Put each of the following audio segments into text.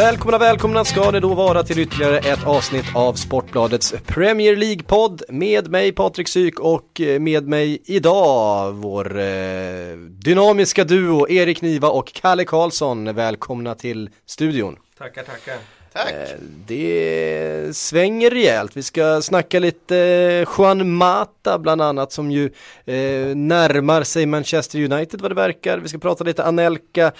Välkomna, välkomna ska det då vara till ytterligare ett avsnitt av Sportbladets Premier League-podd med mig Patrik Syk och eh, med mig idag vår eh, dynamiska duo Erik Niva och Kalle Karlsson. Välkomna till studion. Tackar, tackar. Tack. Eh, det svänger rejält. Vi ska snacka lite eh, Juan Mata bland annat som ju eh, närmar sig Manchester United vad det verkar. Vi ska prata lite Anelka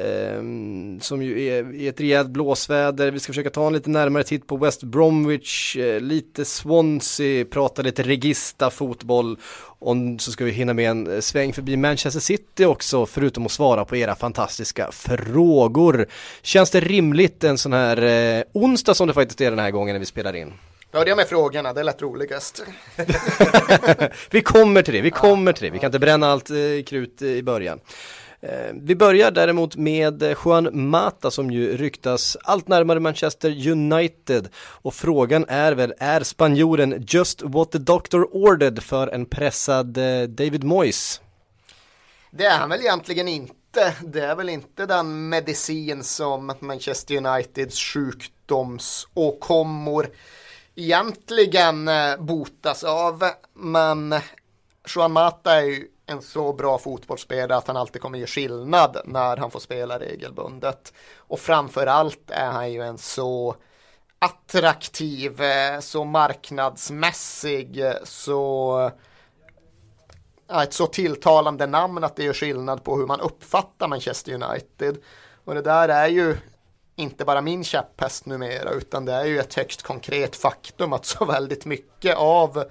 ehm, som ju är i ett rejält blåsväder. Vi ska försöka ta en lite närmare titt på West Bromwich, lite Swansea, prata lite Regista fotboll och så ska vi hinna med en sväng förbi Manchester City också, förutom att svara på era fantastiska frågor. Känns det rimligt en sån här eh, onsdag som det faktiskt är den här gången när vi spelar in? Börja med frågorna, det är lätt roligast. vi kommer till det, vi kommer till det. Vi kan inte bränna allt eh, krut i början. Eh, vi börjar däremot med Juan Mata som ju ryktas allt närmare Manchester United och frågan är väl, är spanjoren just what the doctor ordered för en pressad eh, David Moyes? Det är han väl egentligen inte. Det är väl inte den medicin som Manchester Uniteds sjukdomsåkommor egentligen eh, botas av. Men Juan Mata är ju en så bra fotbollsspelare att han alltid kommer ge skillnad när han får spela regelbundet. Och framförallt är han ju en så attraktiv, eh, så marknadsmässig, eh, så ett så tilltalande namn att det gör skillnad på hur man uppfattar Manchester United. Och det där är ju inte bara min käpphäst numera utan det är ju ett högst konkret faktum att så väldigt mycket av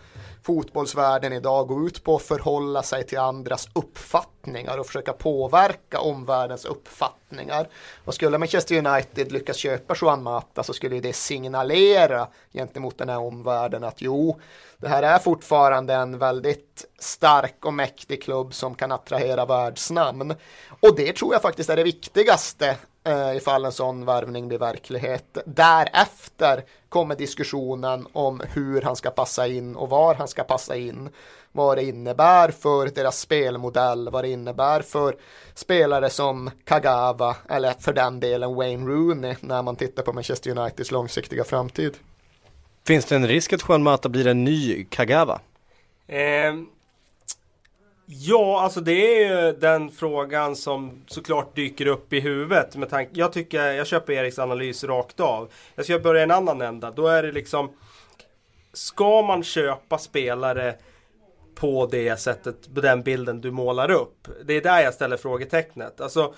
fotbollsvärlden idag går ut på att förhålla sig till andras uppfattningar och försöka påverka omvärldens uppfattningar. Och skulle Manchester United lyckas köpa Juan Mata så skulle det signalera gentemot den här omvärlden att jo, det här är fortfarande en väldigt stark och mäktig klubb som kan attrahera världsnamn. Och det tror jag faktiskt är det viktigaste eh, ifall en sån värvning blir verklighet. Därefter kommer diskussionen om hur han ska passa in och var han ska passa in. Vad det innebär för deras spelmodell, vad det innebär för spelare som Kagawa eller för den delen Wayne Rooney när man tittar på Manchester Uniteds långsiktiga framtid. Finns det en risk att Juan Mata blir en ny Kagawa? Eh, Ja, alltså det är ju den frågan som såklart dyker upp i huvudet. Med tanke, jag, tycker, jag köper Eriks analys rakt av. Jag ska börja i en annan ända. Då är det liksom Ska man köpa spelare på det sättet, på den bilden du målar upp? Det är där jag ställer frågetecknet. Alltså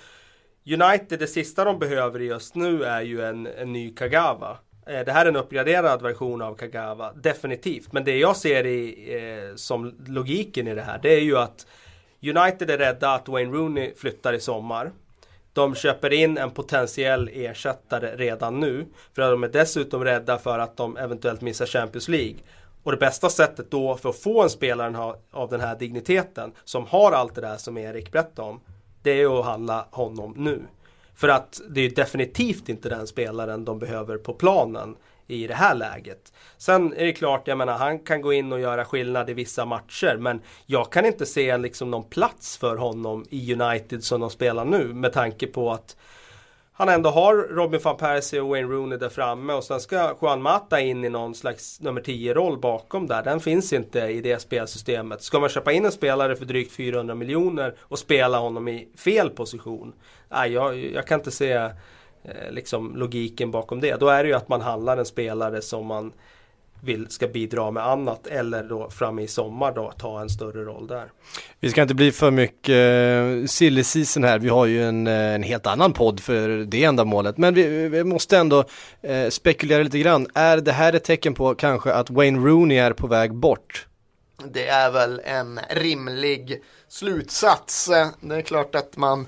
United, det sista de behöver just nu är ju en, en ny Kagawa. Eh, det här är en uppgraderad version av Kagawa, definitivt. Men det jag ser i, eh, som logiken i det här, det är ju att United är rädda att Wayne Rooney flyttar i sommar. De köper in en potentiell ersättare redan nu. För att de är dessutom rädda för att de eventuellt missar Champions League. Och det bästa sättet då för att få en spelare av den här digniteten, som har allt det där som Erik berättade om, det är att handla honom nu. För att det är definitivt inte den spelaren de behöver på planen i det här läget. Sen är det klart, jag menar han kan gå in och göra skillnad i vissa matcher men jag kan inte se liksom någon plats för honom i United som de spelar nu med tanke på att han ändå har Robin van Persie och Wayne Rooney där framme och sen ska Juan Mata in i någon slags nummer 10-roll bakom där. Den finns inte i det spelsystemet. Ska man köpa in en spelare för drygt 400 miljoner och spela honom i fel position? Nej, jag, jag kan inte se eh, liksom logiken bakom det. Då är det ju att man handlar en spelare som man vill ska bidra med annat eller då fram i sommar då ta en större roll där. Vi ska inte bli för mycket uh, silly season här. Vi har ju en, uh, en helt annan podd för det ändamålet. Men vi, vi måste ändå uh, spekulera lite grann. Är det här ett tecken på kanske att Wayne Rooney är på väg bort? Det är väl en rimlig slutsats. Det är klart att man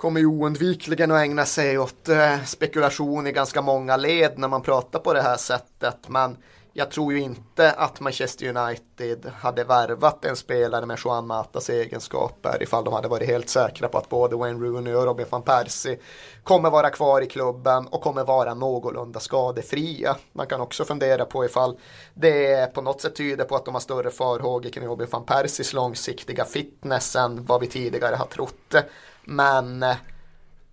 kommer ju oundvikligen att ägna sig åt eh, spekulation i ganska många led när man pratar på det här sättet. Men jag tror ju inte att Manchester United hade värvat en spelare med Juan Matas egenskaper ifall de hade varit helt säkra på att både Wayne Rooney och Robin van Persie kommer vara kvar i klubben och kommer vara någorlunda skadefria. Man kan också fundera på ifall det på något sätt tyder på att de har större farhågor kring Robin van Persies långsiktiga fitness än vad vi tidigare har trott. Men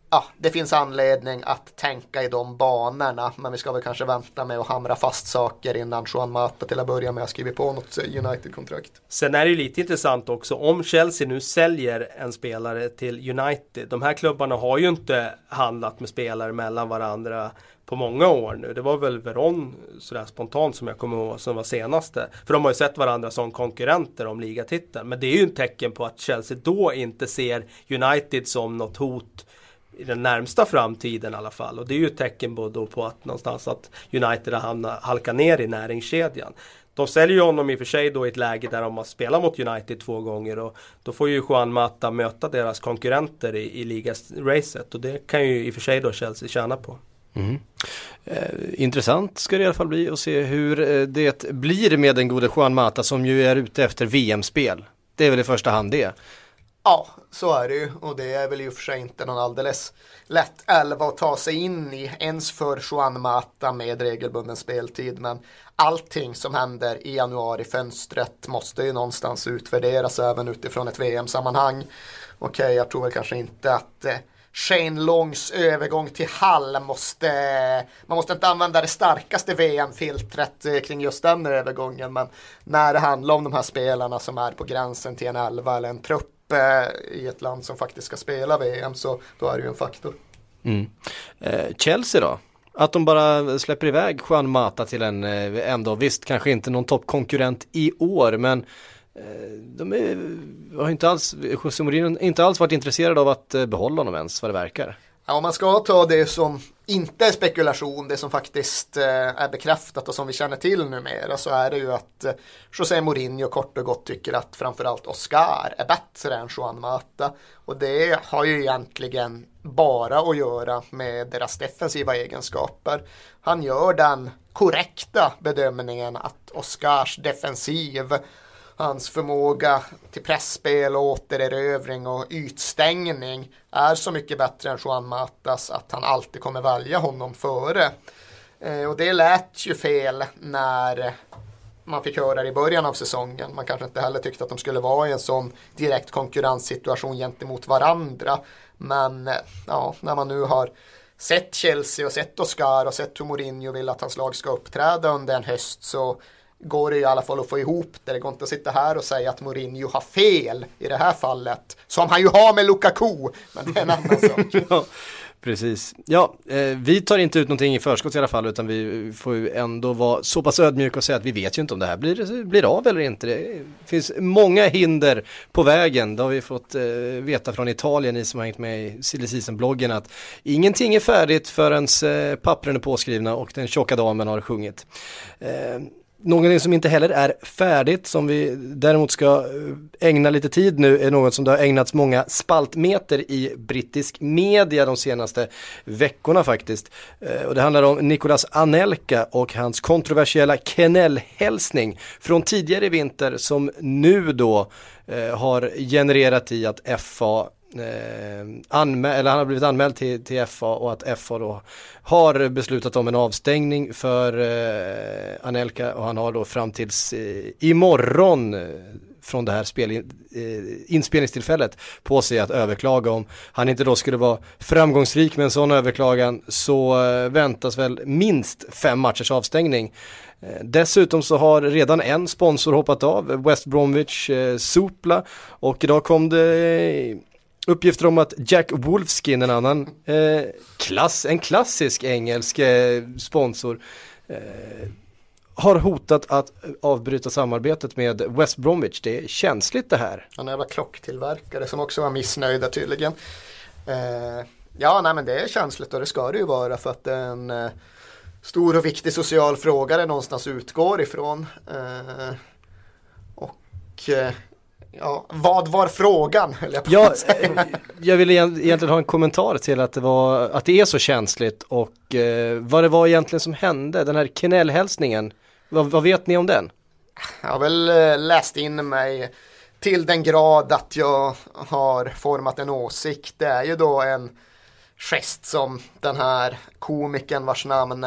ja, det finns anledning att tänka i de banorna. Men vi ska väl kanske vänta med att hamra fast saker innan Juan Mata till att börja med har skrivit på något United-kontrakt. Sen är det ju lite intressant också om Chelsea nu säljer en spelare till United. De här klubbarna har ju inte handlat med spelare mellan varandra på många år nu. Det var väl Veron sådär spontant som jag kommer ihåg som var senaste. För de har ju sett varandra som konkurrenter om ligatiteln. Men det är ju ett tecken på att Chelsea då inte ser United som något hot i den närmsta framtiden i alla fall. Och det är ju ett tecken på, på att någonstans att United har hamnat, halkat ner i näringskedjan. De säljer ju honom i och för sig då i ett läge där de har spelat mot United två gånger och då får ju Juan Mata möta deras konkurrenter i, i ligaracet och det kan ju i och för sig då Chelsea tjäna på. Mm. Eh, intressant ska det i alla fall bli att se hur eh, det blir med den gode Juan Mata som ju är ute efter VM-spel. Det är väl i första hand det. Ja, så är det ju och det är väl i och för sig inte någon alldeles lätt elva att ta sig in i ens för Juan Mata med regelbunden speltid. Men allting som händer i januari-fönstret måste ju någonstans utvärderas även utifrån ett VM-sammanhang. Okej, okay, jag tror väl kanske inte att eh, Shane Longs övergång till Hall måste, man måste inte använda det starkaste VM-filtret eh, kring just den övergången. Men när det handlar om de här spelarna som är på gränsen till en elva eller en trupp i ett land som faktiskt ska spela VM så då är det ju en faktor. Mm. Eh, Chelsea då? Att de bara släpper iväg Juan Mata till en eh, ändå, visst kanske inte någon toppkonkurrent i år men eh, de är, har inte alls, José Mourinho inte alls varit intresserade av att eh, behålla honom ens vad det verkar. Ja, om man ska ta det som inte är spekulation, det som faktiskt eh, är bekräftat och som vi känner till numera så är det ju att eh, José Mourinho kort och gott tycker att framförallt Oscar är bättre än Juan Mata. Och det har ju egentligen bara att göra med deras defensiva egenskaper. Han gör den korrekta bedömningen att Oscars defensiv hans förmåga till pressspel och återerövring och ytstängning är så mycket bättre än Juan Matas att han alltid kommer välja honom före. Eh, och det lät ju fel när man fick höra det i början av säsongen. Man kanske inte heller tyckte att de skulle vara i en sån direkt konkurrenssituation gentemot varandra. Men eh, ja, när man nu har sett Chelsea och sett Oscar och sett hur Mourinho vill att hans lag ska uppträda under en höst så går det i alla fall att få ihop det. Det går inte att sitta här och säga att Mourinho har fel i det här fallet. Som han ju har med Lukaku. Men det är en annan sak. ja, precis. Ja, eh, vi tar inte ut någonting i förskott i alla fall utan vi får ju ändå vara så pass ödmjuka och säga att vi vet ju inte om det här blir, blir av eller inte. Det finns många hinder på vägen. Det har vi fått eh, veta från Italien, ni som har hängt med i Silly bloggen att ingenting är färdigt förrän eh, pappren är påskrivna och den tjocka damen har sjungit. Eh, Någonting som inte heller är färdigt som vi däremot ska eh, ägna lite tid nu är något som det har ägnats många spaltmeter i brittisk media de senaste veckorna faktiskt. Eh, och det handlar om Nicolas Anelka och hans kontroversiella Kenell-hälsning från tidigare i vinter som nu då eh, har genererat i att FA Eh, anmäl, eller han har blivit anmäld till, till FA och att FA då har beslutat om en avstängning för eh, Anelka och han har då fram tills eh, imorgon eh, från det här spel, eh, inspelningstillfället på sig att överklaga om han inte då skulle vara framgångsrik med en sån överklagan så eh, väntas väl minst fem matchers avstängning. Eh, dessutom så har redan en sponsor hoppat av, West Bromwich eh, Supla och idag kom det uppgifter om att Jack Wolfskin, en annan eh, klass, en klassisk engelsk eh, sponsor, eh, har hotat att avbryta samarbetet med West Bromwich. Det är känsligt det här. Han är jävla klocktillverkare som också var missnöjda tydligen. Eh, ja, nej men det är känsligt och det ska det ju vara för att det är en eh, stor och viktig social fråga det någonstans utgår ifrån. Eh, och eh, Ja, vad var frågan? Jag, ja, eh, jag ville egentligen ha en kommentar till att det, var, att det är så känsligt och eh, vad det var egentligen som hände, den här Kenell-hälsningen. Vad, vad, vet ni om den? Jag har väl eh, läst in mig till den grad att jag har format en åsikt. Det är ju då en gest som den här komikern vars namn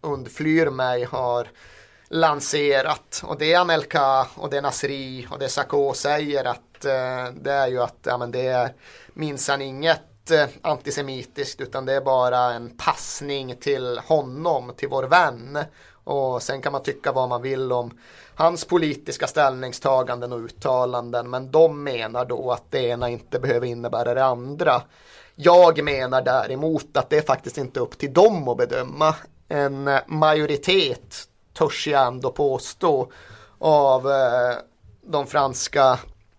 undflyr mig har lanserat. Och det Anelka och det Nasri och det Sako säger att eh, det är ju att ja, men det är minsann inget eh, antisemitiskt utan det är bara en passning till honom, till vår vän. Och sen kan man tycka vad man vill om hans politiska ställningstaganden och uttalanden men de menar då att det ena inte behöver innebära det andra. Jag menar däremot att det är faktiskt inte upp till dem att bedöma. En majoritet törs jag ändå påstå av eh, de franska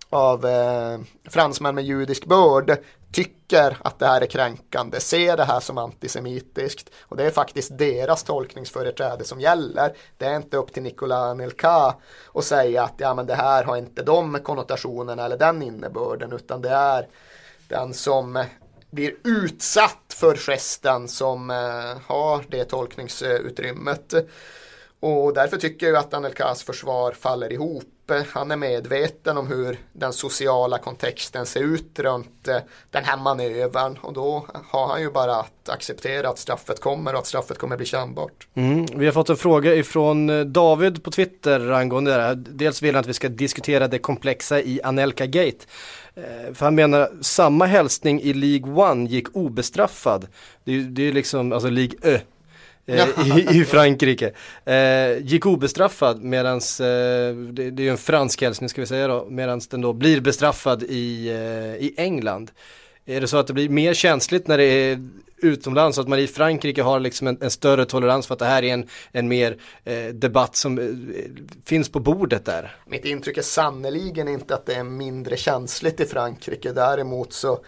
av eh, fransmän med judisk börd tycker att det här är kränkande, ser det här som antisemitiskt och det är faktiskt deras tolkningsföreträde som gäller. Det är inte upp till Nicolas Anelka att säga att ja, men det här har inte de konnotationerna eller den innebörden utan det är den som blir utsatt för gesten som eh, har det tolkningsutrymmet. Och därför tycker jag att Anelkas försvar faller ihop. Han är medveten om hur den sociala kontexten ser ut runt eh, den här manövern och då har han ju bara att acceptera att straffet kommer och att straffet kommer bli kännbart. Mm. Vi har fått en fråga ifrån eh, David på Twitter angående det här. Dels vill han att vi ska diskutera det komplexa i Anelka Gate. Eh, för han menar samma hälsning i League One gick obestraffad. Det är, ju liksom, alltså League Ö i, i, Frankrike. Eh, gick obestraffad medans, eh, det, det, är ju en fransk hälsning ska vi säga då, medans den då blir bestraffad i, eh, i England. Är det så att det blir mer känsligt när det är utomlands, så att man i Frankrike har liksom en, en större tolerans för att det här är en, en mer eh, debatt som eh, finns på bordet där? Mitt intryck är sannoliken inte att det är mindre känsligt i Frankrike, däremot så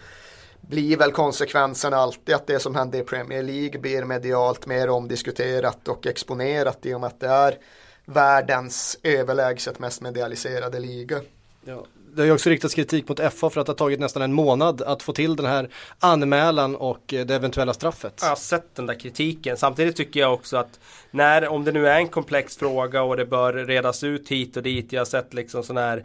blir väl konsekvensen alltid att det som händer i Premier League blir medialt mer omdiskuterat och exponerat i och med att det är världens överlägset mest medialiserade liga. Ja, det har ju också riktats kritik mot FA för att det har tagit nästan en månad att få till den här anmälan och det eventuella straffet. Jag har sett den där kritiken. Samtidigt tycker jag också att när, om det nu är en komplex fråga och det bör redas ut hit och dit. Jag har sett liksom sådana här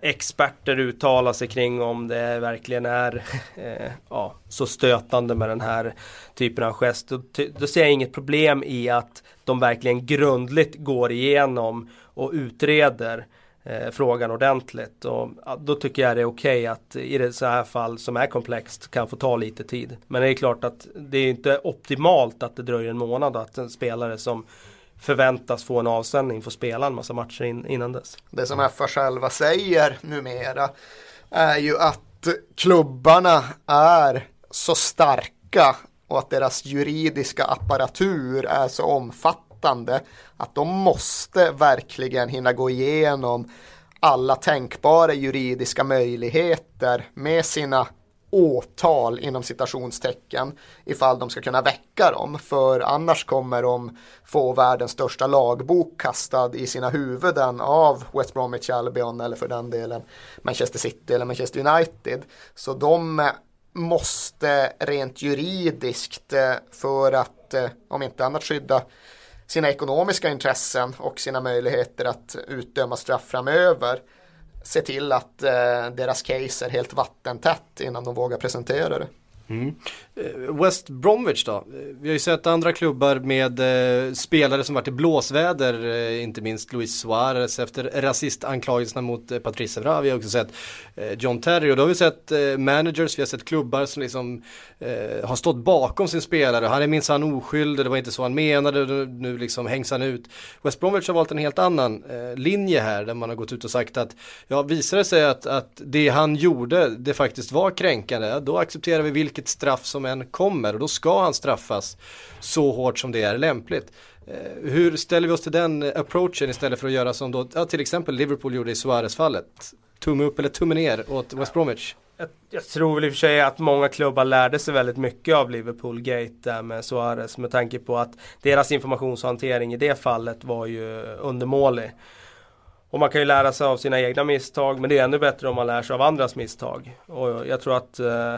experter uttala sig kring om det verkligen är eh, ja, så stötande med den här typen av gest. Då, då ser jag inget problem i att de verkligen grundligt går igenom och utreder eh, frågan ordentligt. Och, ja, då tycker jag det är okej okay att i det så här fall som är komplext kan få ta lite tid. Men det är klart att det är inte optimalt att det dröjer en månad att en spelare som förväntas få en avstämning, få spela en massa matcher in, innan dess. Det som FA själva säger numera är ju att klubbarna är så starka och att deras juridiska apparatur är så omfattande att de måste verkligen hinna gå igenom alla tänkbara juridiska möjligheter med sina åtal inom citationstecken ifall de ska kunna väcka dem för annars kommer de få världens största lagbok kastad i sina huvuden av West Bromwich Albion eller för den delen Manchester City eller Manchester United. Så de eh, måste rent juridiskt eh, för att eh, om inte annat skydda sina ekonomiska intressen och sina möjligheter att utdöma straff framöver se till att eh, deras case är helt vattentätt innan de vågar presentera det. Mm. Eh, West Bromwich då? Vi har ju sett andra klubbar med eh, spelare som varit i blåsväder, eh, inte minst Luis Suarez efter rasistanklagelserna mot eh, Patrice Evra. Vi har också sett eh, John Terry och då har vi sett eh, managers, vi har sett klubbar som liksom eh, har stått bakom sin spelare. Han är minsann oskyldig, det var inte så han menade, nu liksom hängs han ut. West Bromwich har valt en helt annan eh, linje här där man har gått ut och sagt att ja, visar det sig att, att det han gjorde, det faktiskt var kränkande, då accepterar vi vilket vilket straff som än kommer och då ska han straffas så hårt som det är lämpligt. Eh, hur ställer vi oss till den approachen istället för att göra som då, ja, till exempel Liverpool gjorde i Suarez-fallet? Tumme upp eller tumme ner åt West Bromwich? Jag, jag, tror väl i och för sig att många klubbar lärde sig väldigt mycket av Liverpool Gate där med Suarez med tanke på att deras informationshantering i det fallet var ju undermålig. Och man kan ju lära sig av sina egna misstag men det är ännu bättre om man lär sig av andras misstag. Och jag tror att eh,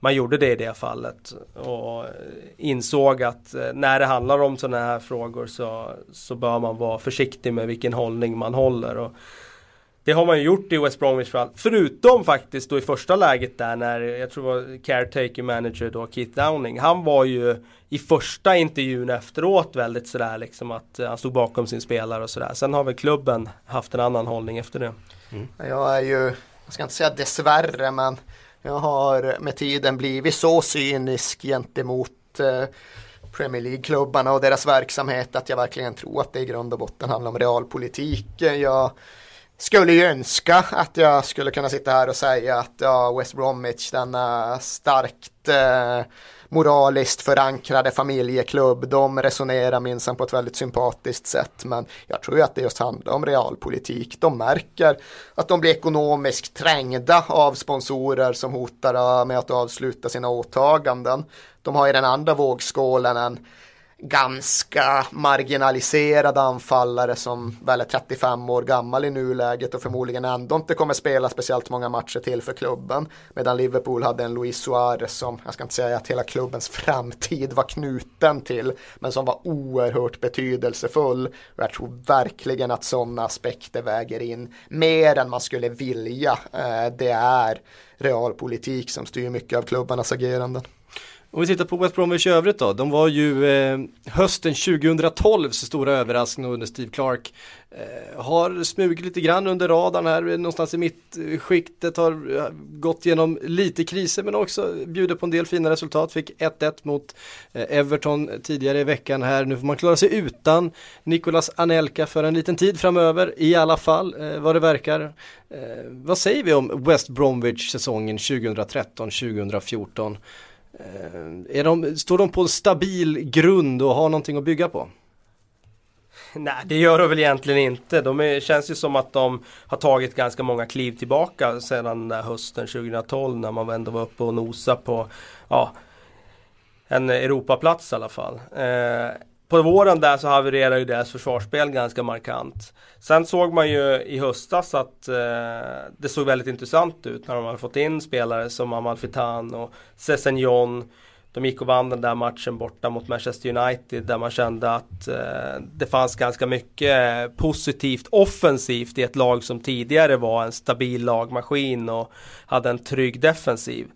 man gjorde det i det fallet och insåg att eh, när det handlar om sådana här frågor så, så bör man vara försiktig med vilken hållning man håller. Och det har man ju gjort i West Bromwich fall. Förutom faktiskt då i första läget där när jag tror det var caretaker manager då Keith Downing. Han var ju i första intervjun efteråt väldigt sådär liksom att eh, han stod bakom sin spelare och sådär. Sen har väl klubben haft en annan hållning efter det. Mm. Jag är ju, jag ska inte säga dessvärre men jag har med tiden blivit så cynisk gentemot eh, Premier League-klubbarna och deras verksamhet att jag verkligen tror att det i grund och botten handlar om realpolitik. Jag skulle ju önska att jag skulle kunna sitta här och säga att ja, West Bromwich, denna starkt eh, moraliskt förankrade familjeklubb, de resonerar minsann på ett väldigt sympatiskt sätt. Men jag tror ju att det just handlar om realpolitik. De märker att de blir ekonomiskt trängda av sponsorer som hotar med att avsluta sina åtaganden. De har i den andra vågskålen en ganska marginaliserad anfallare som väl är 35 år gammal i nuläget och förmodligen ändå inte kommer spela speciellt många matcher till för klubben. Medan Liverpool hade en Luis Suarez som, jag ska inte säga att hela klubbens framtid var knuten till, men som var oerhört betydelsefull. Och jag tror verkligen att sådana aspekter väger in mer än man skulle vilja. Eh, det är realpolitik som styr mycket av klubbarnas ageranden. Om vi tittar på West Bromwich i övrigt då. De var ju eh, hösten 2012 så stora överraskning under Steve Clark. Eh, har smugit lite grann under radarn här eh, någonstans i mittskiktet. Har eh, gått igenom lite kriser men också bjuder på en del fina resultat. Fick 1-1 mot eh, Everton tidigare i veckan här. Nu får man klara sig utan Nicolas Anelka för en liten tid framöver i alla fall eh, vad det verkar. Eh, vad säger vi om West Bromwich säsongen 2013-2014? Eh, är de, står de på en stabil grund och har någonting att bygga på? Nej, det gör de väl egentligen inte. De är, känns ju som att de har tagit ganska många kliv tillbaka sedan hösten 2012 när man ändå var uppe och nosa på ja, en Europaplats i alla fall. Eh, på våren där så havererade ju deras försvarsspel ganska markant. Sen såg man ju i höstas att eh, det såg väldigt intressant ut när de hade fått in spelare som Amalfitan och Sessignon. De gick och vann den där matchen borta mot Manchester United där man kände att eh, det fanns ganska mycket positivt offensivt i ett lag som tidigare var en stabil lagmaskin och hade en trygg defensiv.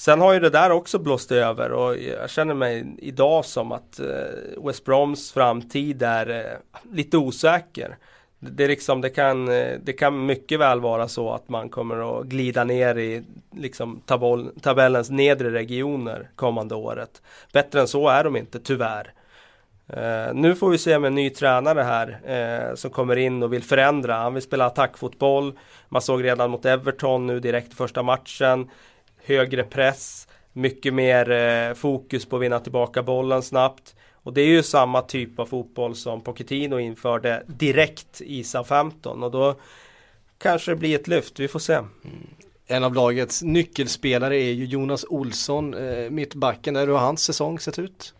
Sen har ju det där också blåst över och jag känner mig idag som att eh, West Broms framtid är eh, lite osäker. Det, liksom, det, kan, eh, det kan mycket väl vara så att man kommer att glida ner i liksom, tabell, tabellens nedre regioner kommande året. Bättre än så är de inte, tyvärr. Uh, nu får vi se med en ny tränare här uh, som kommer in och vill förändra. Han vill spela attackfotboll. Man såg redan mot Everton nu direkt första matchen högre press, mycket mer eh, fokus på att vinna tillbaka bollen snabbt. Och det är ju samma typ av fotboll som Pochettino införde direkt i SA-15 och då kanske det blir ett lyft, vi får se. Mm. En av lagets nyckelspelare är ju Jonas Olsson, eh, mittbacken. Hur har hans säsong sett ut?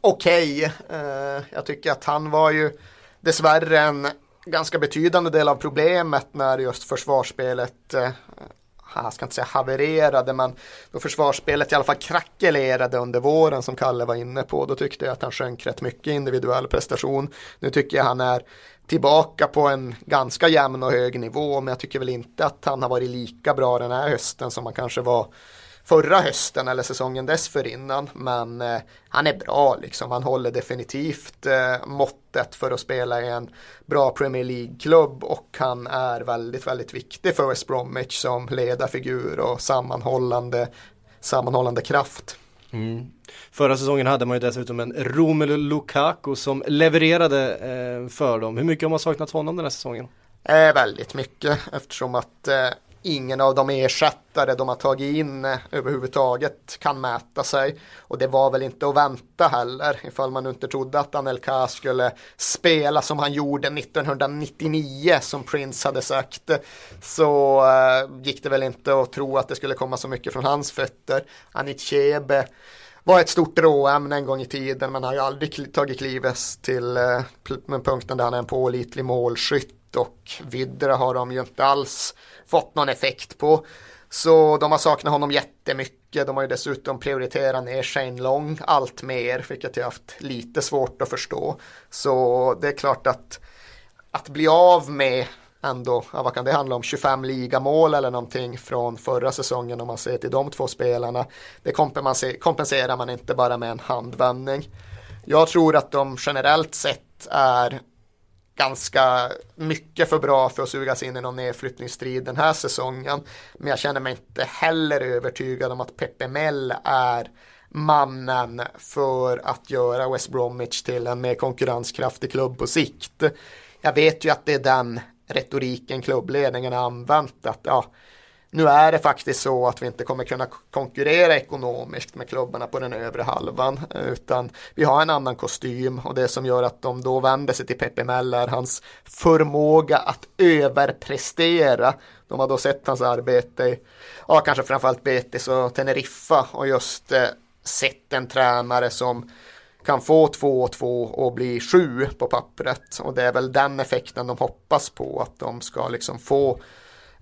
Okej, okay. eh, jag tycker att han var ju dessvärre en ganska betydande del av problemet när just försvarsspelet eh, jag ska inte säga havererade, men då försvarsspelet i alla fall krackelerade under våren som Kalle var inne på. Då tyckte jag att han sjönk rätt mycket individuell prestation. Nu tycker jag han är tillbaka på en ganska jämn och hög nivå, men jag tycker väl inte att han har varit lika bra den här hösten som han kanske var förra hösten eller säsongen dessförinnan. Men eh, han är bra liksom. Han håller definitivt eh, måttet för att spela i en bra Premier League-klubb och han är väldigt, väldigt viktig för West Bromwich som ledarfigur och sammanhållande, sammanhållande kraft. Mm. Förra säsongen hade man ju dessutom en Romelu Lukaku som levererade eh, för dem. Hur mycket har man saknat honom den här säsongen? Eh, väldigt mycket eftersom att eh, ingen av de ersättare de har tagit in överhuvudtaget kan mäta sig. Och det var väl inte att vänta heller ifall man inte trodde att Anelka skulle spela som han gjorde 1999 som Prince hade sagt. Så eh, gick det väl inte att tro att det skulle komma så mycket från hans fötter. Anit var ett stort råämne en gång i tiden men har ju aldrig tagit klivet till eh, punkten där han är en pålitlig målskytt och Vidra har de ju inte alls fått någon effekt på. Så de har saknat honom jättemycket. De har ju dessutom prioriterat ner Shane Long allt mer, vilket jag haft lite svårt att förstå. Så det är klart att att bli av med ändå, ja, vad kan det handla om, 25 ligamål eller någonting från förra säsongen om man ser till de två spelarna. Det kompenserar man inte bara med en handvändning. Jag tror att de generellt sett är ganska mycket för bra för att sugas in i någon nedflyttningsstrid den här säsongen. Men jag känner mig inte heller övertygad om att Pepe Mel är mannen för att göra West Bromwich till en mer konkurrenskraftig klubb på sikt. Jag vet ju att det är den retoriken klubbledningen har använt att ja, nu är det faktiskt så att vi inte kommer kunna konkurrera ekonomiskt med klubbarna på den övre halvan eh, utan vi har en annan kostym och det som gör att de då vänder sig till Pepe Mell är hans förmåga att överprestera. De har då sett hans arbete i, ja kanske framförallt Betis och Teneriffa och just eh, sett en tränare som kan få 2-2 och bli 7 på pappret och det är väl den effekten de hoppas på att de ska liksom få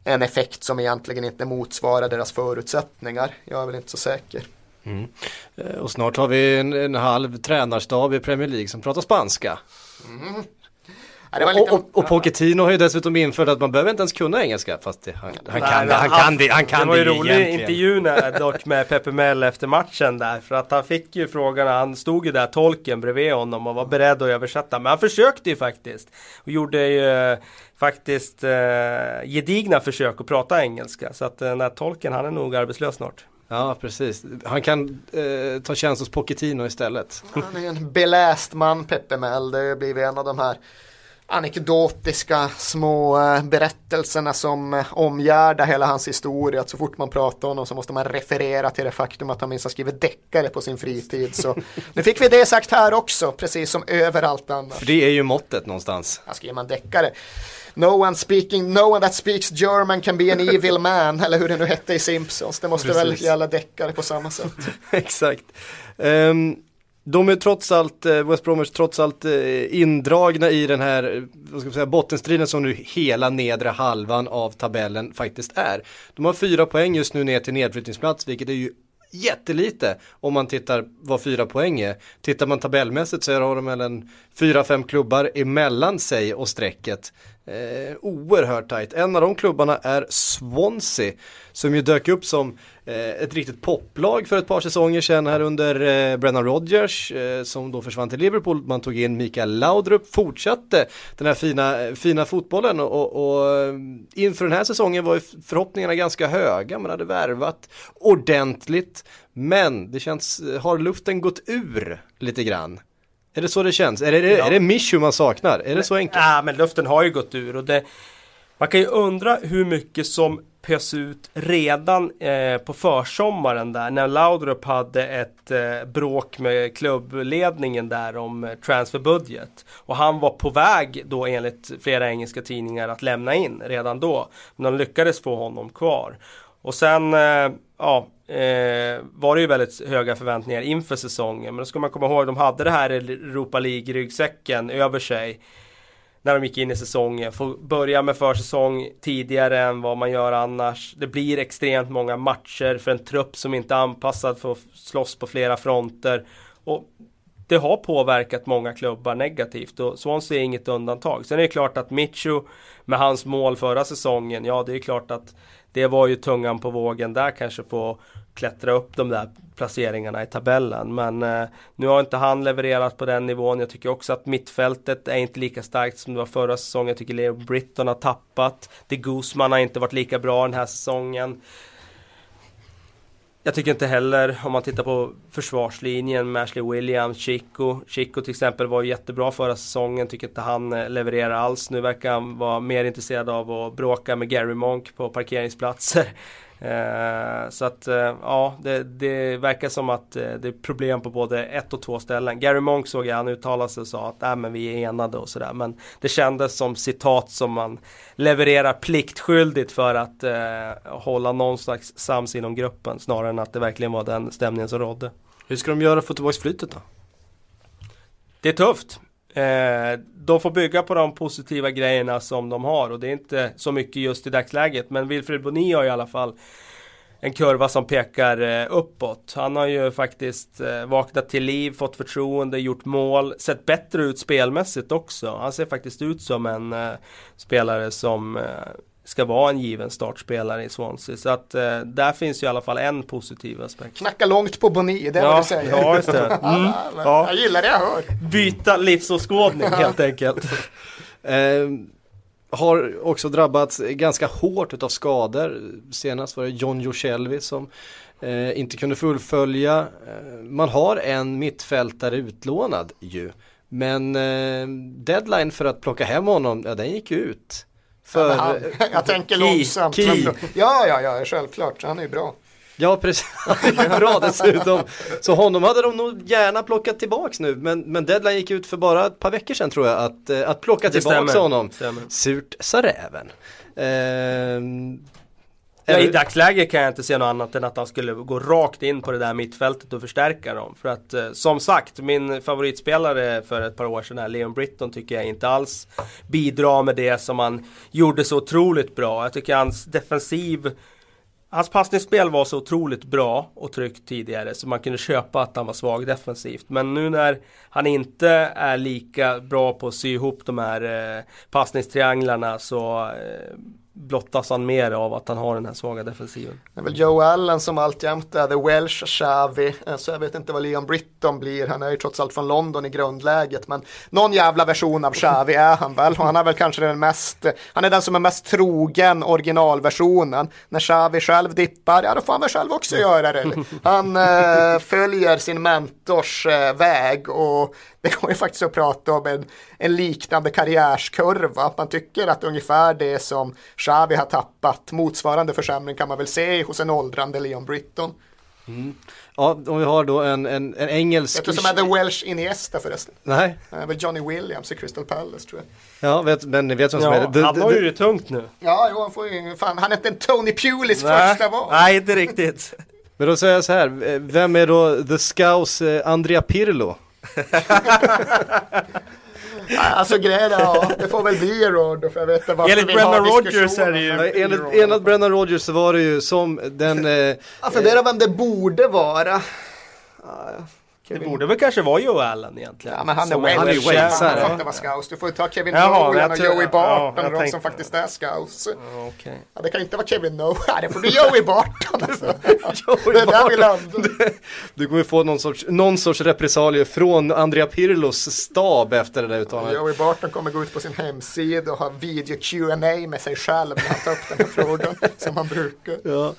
en effekt som egentligen inte motsvarar deras förutsättningar. Jag är väl inte så säker. Mm. Eh, och snart har vi en, en halv tränarstab i Premier League som pratar spanska. Mm. Ja, lite... och, och, och Pochettino har ju dessutom infört att man behöver inte ens kunna engelska fast det, han, han, Nej, kan det, han, kan det, han kan det. var ju rolig intervjun dock med Pepe Mel efter matchen där för att han fick ju frågan, han stod ju där tolken bredvid honom och var beredd att översätta men han försökte ju faktiskt och gjorde ju faktiskt eh, gedigna försök att prata engelska så att eh, den här tolken han är nog arbetslös snart. Ja, precis. Han kan eh, ta tjänst hos Pochettino istället. Han är en beläst man, Peppe Mel. Det har blivit en av de här anekdotiska små eh, berättelserna som eh, omgärdar hela hans historia. Att så fort man pratar om honom så måste man referera till det faktum att han minst har skrivit deckare på sin fritid. Så nu fick vi det sagt här också, precis som överallt annars. För det är ju måttet någonstans. Här skriver man deckare. No one speaking, no one that speaks German can be an evil man, eller hur det nu hette i Simpsons. Det måste precis. väl gälla deckare på samma sätt. Exakt. Um, de är trots allt, eh, West Bromwich trots allt eh, indragna i den här vad ska man säga, bottenstriden som nu hela nedre halvan av tabellen faktiskt är. De har fyra poäng just nu ner till nedflyttningsplats vilket är ju jättelite om man tittar vad fyra poäng är. Tittar man tabellmässigt så har de väl en fyra, fem klubbar emellan sig och strecket. Eh, oerhört tajt. En av de klubbarna är Swansea som ju dök upp som eh, ett riktigt poplag för ett par säsonger sedan här under eh, Brennan Rodgers eh, som då försvann till Liverpool. Man tog in Mikael Laudrup, fortsatte den här fina, fina fotbollen och, och, och eh, inför den här säsongen var ju förhoppningarna ganska höga. Man hade värvat ordentligt men det känns, eh, har luften gått ur lite grann? Är det så det känns? Är det, ja. är det Mishu man saknar? Är det så enkelt? Ja, men luften har ju gått ur och det Man kan ju undra hur mycket som pös ut redan eh, på försommaren där när Laudrup hade ett eh, bråk med klubbledningen där om eh, transferbudget. Och han var på väg då enligt flera engelska tidningar att lämna in redan då. Men de lyckades få honom kvar. Och sen, eh, ja, eh, var det ju väldigt höga förväntningar inför säsongen. Men då ska man komma ihåg, de hade det här Europa League-ryggsäcken över sig. När de gick in i säsongen. Får börja med försäsong tidigare än vad man gör annars. Det blir extremt många matcher för en trupp som inte är anpassad för att slåss på flera fronter. Och det har påverkat många klubbar negativt och Swansea är inget undantag. Sen är det klart att Mitcho, med hans mål förra säsongen, ja det är klart att det var ju tungan på vågen där kanske på klättra upp de där placeringarna i tabellen. Men eh, nu har inte han levererat på den nivån. Jag tycker också att mittfältet är inte lika starkt som det var förra säsongen. Jag tycker Leo Britton har tappat. De Guzman har inte varit lika bra den här säsongen. Jag tycker inte heller, om man tittar på försvarslinjen med Ashley Williams, Chico. Chico till exempel var jättebra förra säsongen, tycker inte han eh, levererar alls. Nu verkar han vara mer intresserad av att bråka med Gary Monk på parkeringsplatser. Eh, så att eh, ja, det, det, verkar som att eh, det är problem på både ett och två ställen. Gary Monk såg jag, han uttalade sig och sa att äh, men vi är enade och sådär. Men det kändes som citat som man levererar pliktskyldigt för att eh, hålla någon slags sams inom gruppen. Snarare än att det verkligen var den stämningen som rådde. Hur ska de göra för att få tillbaka flytet då? Det är tufft. Eh, de får bygga på de positiva grejerna som de har och det är inte så mycket just i dagsläget. Men Wilfred Boni har i alla fall en kurva som pekar eh, uppåt. Han har ju faktiskt eh, vaknat till liv, fått förtroende, gjort mål, sett bättre ut spelmässigt också. Han ser faktiskt ut som en eh, spelare som eh, ska vara en given startspelare i Swansea. Så att eh, där finns ju i alla fall en positiv aspekt. Knacka långt på Boni, det är ja, vad du säger. Ja, just det. Mm. ja. Jag gillar det jag hör. Byta livsåskådning helt enkelt. Eh, har också drabbats ganska hårt utav skador. Senast var det John Joselvi som eh, inte kunde fullfölja. Eh, man har en mittfältare utlånad ju. Men eh, deadline för att plocka hem honom, ja den gick ut. För, han, jag tänker långsamt. Key. Ja, ja, ja, självklart. Han är ju bra. Ja, precis. Han är bra dessutom. Så honom hade de nog gärna plockat tillbaks nu. Men, men deadline gick ut för bara ett par veckor sedan tror jag. Att, eh, att plocka tillbaks stämmer. honom. Stämmer. Surt sa räven. Eh, Ja, I dagsläget kan jag inte se något annat än att han skulle gå rakt in på det där mittfältet och förstärka dem. För att eh, som sagt, min favoritspelare för ett par år sedan, här, Leon Britton, tycker jag inte alls bidrar med det som han gjorde så otroligt bra. Jag tycker hans defensiv Hans passningsspel var så otroligt bra och tryggt tidigare så man kunde köpa att han var svag defensivt. Men nu när han inte är lika bra på att sy ihop de här eh, passningstrianglarna så eh, blottas han mer av att han har den här svaga defensiven. Det är väl Joe Allen som alltjämt är the Welsh Xavi. Eh, så jag vet inte vad Leon Britton blir. Han är ju trots allt från London i grundläget. Men någon jävla version av Xavi är han väl. Och han är väl kanske den mest, han är den som är mest trogen originalversionen. När Xavi själv dippar, ja då får han väl själv också göra det. Han äh, följer sin mentors äh, väg och det går ju faktiskt att prata om en, en liknande karriärskurva. Man tycker att ungefär det som Xavi har tappat, motsvarande försämring kan man väl se hos en åldrande Leon Britton. Mm. Ja, om vi har då en, en, en engelsk... Vet du som är The Welsh Iniesta förresten? Nej. Det är väl Johnny Williams i Crystal Palace tror jag. Ja, vet, men ni vet vem som ja, är det? Han har ju det tungt nu. Ja, jo, han får ju, fan, han är inte en Tony Pulis första val. Nej, inte riktigt. Men då säger jag så här, vem är då The Scouse eh, Andrea Pirlo? alltså grejen är, ja, det får väl bli Rod för jag vet inte varför Enligt Brennan Rogers är det ju Enligt, enligt Brennan Rogers så var det ju som den eh, Jag funderar vem det borde vara Kevin. Det borde väl kanske vara Joe Allen egentligen. Ja men han är Welsh. Han faktiskt vara scouse. Du får ju ta Kevin Nolan och Joey Barton och de som faktiskt är scouts. Okay. Ja, det kan inte vara Kevin Nolan. Det får bli Joey Barton. Alltså. Joey det är där vi landar. Du kommer få någon sorts, någon sorts repressalier från Andrea Pirlos stab efter det där uttalandet. Joey Barton kommer gå ut på sin hemsida och ha video Q&A med sig själv när han tar upp den här frågan. som han brukar. Ja.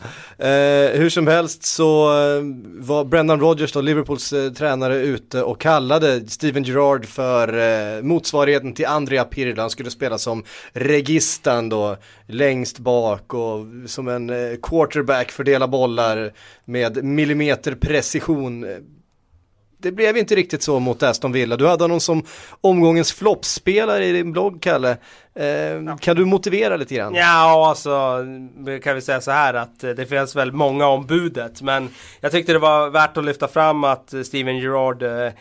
Eh, hur som helst så eh, var Brendan Rodgers då, Liverpools eh, tränare ute och kallade Steven Gerrard för eh, motsvarigheten till Andrea Pirlo. Han skulle spela som registan då längst bak och som en eh, quarterback fördela bollar med millimeter precision det blev inte riktigt så mot Aston Villa. Du hade honom som omgångens floppspelare i din blogg, Kalle. Eh, ja. Kan du motivera lite grann? Ja, alltså kan vi säga så här att det finns väl många om budet. Men jag tyckte det var värt att lyfta fram att Steven Gerrard eh,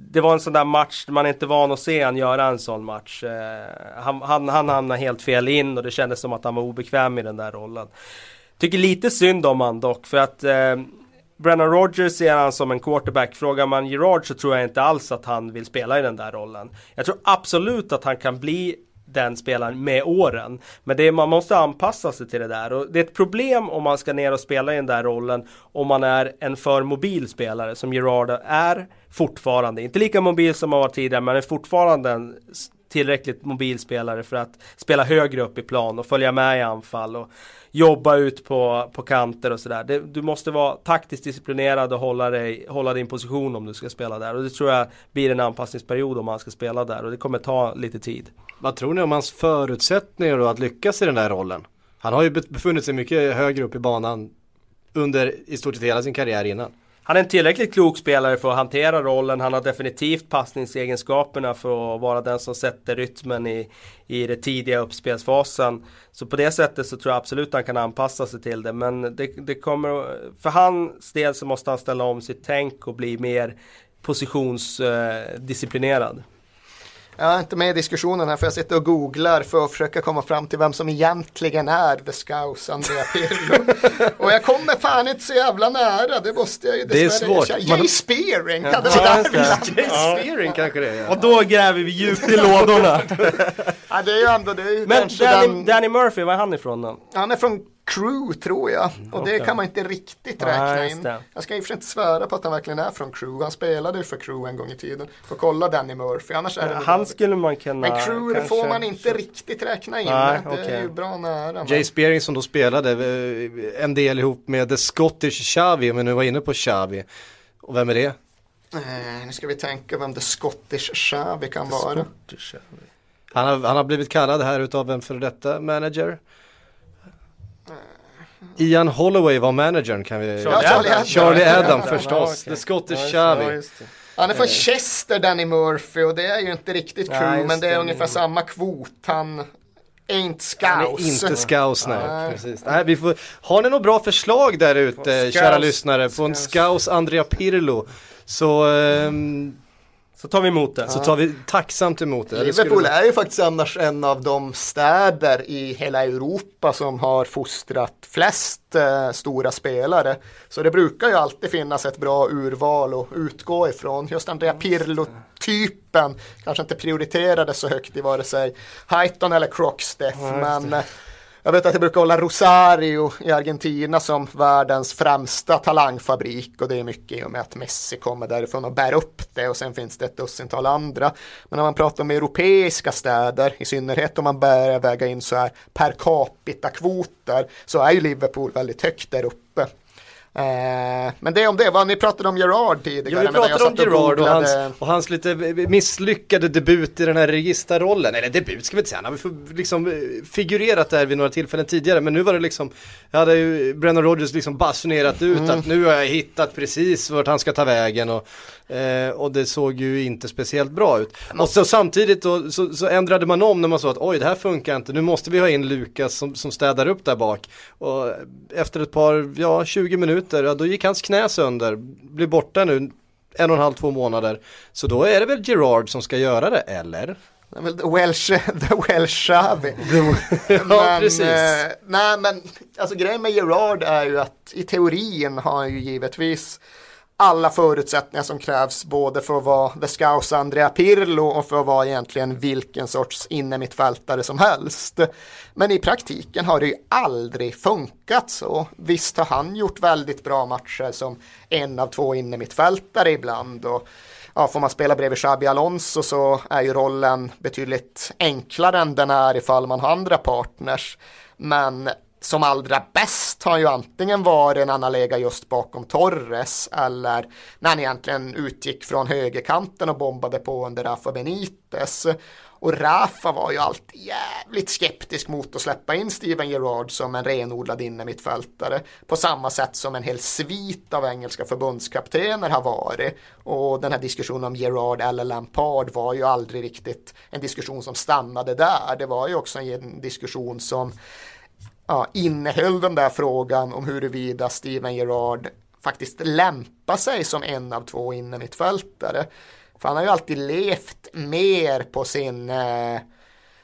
det var en sån där match man är inte van att se han göra en sån match. Eh, han, han, han hamnade helt fel in och det kändes som att han var obekväm i den där rollen. Tycker lite synd om han dock för att eh, Brennan Rogers ser han som en quarterback. Frågar man Gerard så tror jag inte alls att han vill spela i den där rollen. Jag tror absolut att han kan bli den spelaren med åren. Men det är, man måste anpassa sig till det där. Och det är ett problem om man ska ner och spela i den där rollen om man är en för mobil spelare som Gerard är fortfarande. Inte lika mobil som han var tidigare men är fortfarande en tillräckligt mobil spelare för att spela högre upp i plan och följa med i anfall. Och jobba ut på, på kanter och sådär. Du måste vara taktiskt disciplinerad och hålla, dig, hålla din position om du ska spela där. Och det tror jag blir en anpassningsperiod om man ska spela där och det kommer ta lite tid. Vad tror ni om hans förutsättningar då att lyckas i den där rollen? Han har ju befunnit sig mycket högre upp i banan under i stort sett hela sin karriär innan. Han är en tillräckligt klok spelare för att hantera rollen. Han har definitivt passningsegenskaperna för att vara den som sätter rytmen i, i den tidiga uppspelsfasen. Så på det sättet så tror jag absolut han kan anpassa sig till det. Men det, det kommer, för hans del så måste han ställa om sitt tänk och bli mer positionsdisciplinerad. Eh, jag är inte med i diskussionen här för jag sitter och googlar för att försöka komma fram till vem som egentligen är The Scouse Andrea Pirlo. och jag kommer fan inte så jävla nära, det måste jag ju Det är svårt. Jay Man... Spearing, kan det vara Jay Spearing kanske det är. Och då gräver vi djupt i lådorna. ja, det är ju ändå, det är ju Men Danny, den... Danny Murphy, var är han ifrån då? Han är från Crew tror jag. Och det okej. kan man inte riktigt räkna just in. det. Jag ska i och för sig inte svära på att han verkligen är från Crew. Han spelade ju för Crew en gång i tiden. Får kolla Danny Murphy, annars är det nog Han skulle man kunna... Men Crew det kanske- får man inte riktigt räkna in. Nej, det är okej. ju bra nära. men- Jay Spearing som då spelade eh, en del ihop med The Scottish Xavi, men nu var inne på Xavi. Och vem är det? Eh, nu ska vi tänka vem The Scottish Xavi kan vara. Han har, han har blivit kallad här utav en före detta manager. Ian Holloway var managern kan vi... Ja, Charlie Adam. Charlie Adam förstås. okej. The Scottish Ja. Han är från Chester, Danny Murphy, och det är ju inte riktigt Nej, Crew, just men det är det. ungefär samma kvot. Han ain't scouts. Han är inte scouse, nej. Nej. Precis. nej vi får, har ni några bra förslag där ute, Scouse. kära lyssnare, på en Scouse. scouse Andrea Pirlo? Så, ehm, Så tar vi emot det. så tar vi tacksamt emot det. det. Liverpool är ju faktiskt annars en av de städer i hela Europa som har fostrat flest eh, stora spelare. Så det brukar ju alltid finnas ett bra urval att utgå ifrån. Just Andrea Pirlo-typen kanske inte prioriterades så högt i vare sig Highton eller Crocksteff. men eh, jag vet att jag brukar hålla Rosario i Argentina som världens främsta talangfabrik och det är mycket i och med att Messi kommer därifrån och bär upp det och sen finns det ett dussintal andra. Men när man pratar om europeiska städer, i synnerhet om man börjar väga in så här per capita-kvoter, så är ju Liverpool väldigt högt där uppe. Eh, men det om det, vad ni pratade om Gerard tidigare. Ja, vi pratade om satt och Gerard och hans, och hans lite misslyckade debut i den här registerrollen. Eller debut ska vi inte säga, han har liksom eh, figurerat där vid några tillfällen tidigare. Men nu var det liksom, jag hade ju Brennan Rodgers liksom basunerat ut Mm. att nu har jag hittat precis vart han ska ta vägen. Och, eh, och det såg ju inte speciellt bra ut. Och så samtidigt då, så, så ändrade man om när man sa att oj det här funkar inte, nu måste vi ha in Lukas som, som städar upp där bak. Och efter ett par, ja 20 minuter, ja, då gick hans knä sönder, blir borta nu en och en halv, två månader. Så då är det väl Gerard som ska göra det, eller? Welsh, the Welsh Xavi. ja, precis. Eh, nej men alltså grejen med Gerard är ju att i teorin har han ju givetvis alla förutsättningar som krävs både för att vara The Andrea Pirlo och för att vara egentligen vilken sorts innermittfältare som helst. Men i praktiken har det ju aldrig funkat så. Visst har han gjort väldigt bra matcher som en av två innermittfältare ibland och ja, får man spela bredvid Xabi Alonso så är ju rollen betydligt enklare än den är ifall man har andra partners. Men som allra bäst har ju antingen varit en analega just bakom Torres eller när han egentligen utgick från högerkanten och bombade på under Rafa Benitez. Och Rafa var ju alltid jävligt skeptisk mot att släppa in Steven Gerrard som en renodlad innermittfältare. På samma sätt som en hel svit av engelska förbundskaptener har varit. Och den här diskussionen om Gerrard eller Lampard var ju aldrig riktigt en diskussion som stannade där. Det var ju också en diskussion som ja, innehöll den där frågan om huruvida Steven Gerrard faktiskt lämpar sig som en av två innermittfältare. För han har ju alltid levt mer på sin eh,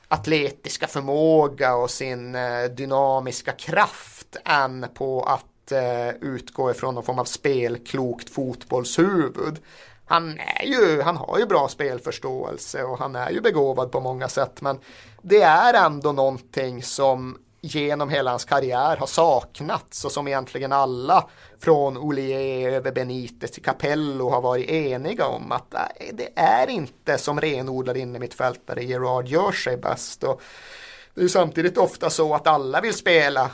atletiska förmåga och sin eh, dynamiska kraft än på att eh, utgå ifrån någon form av spelklokt fotbollshuvud. Han, är ju, han har ju bra spelförståelse och han är ju begåvad på många sätt men det är ändå någonting som genom hela hans karriär har saknats och som egentligen alla från Olier över Benitez till Capello har varit eniga om att det är inte som renodlad innermittfältare Gerard gör sig bäst. Och det är samtidigt ofta så att alla vill spela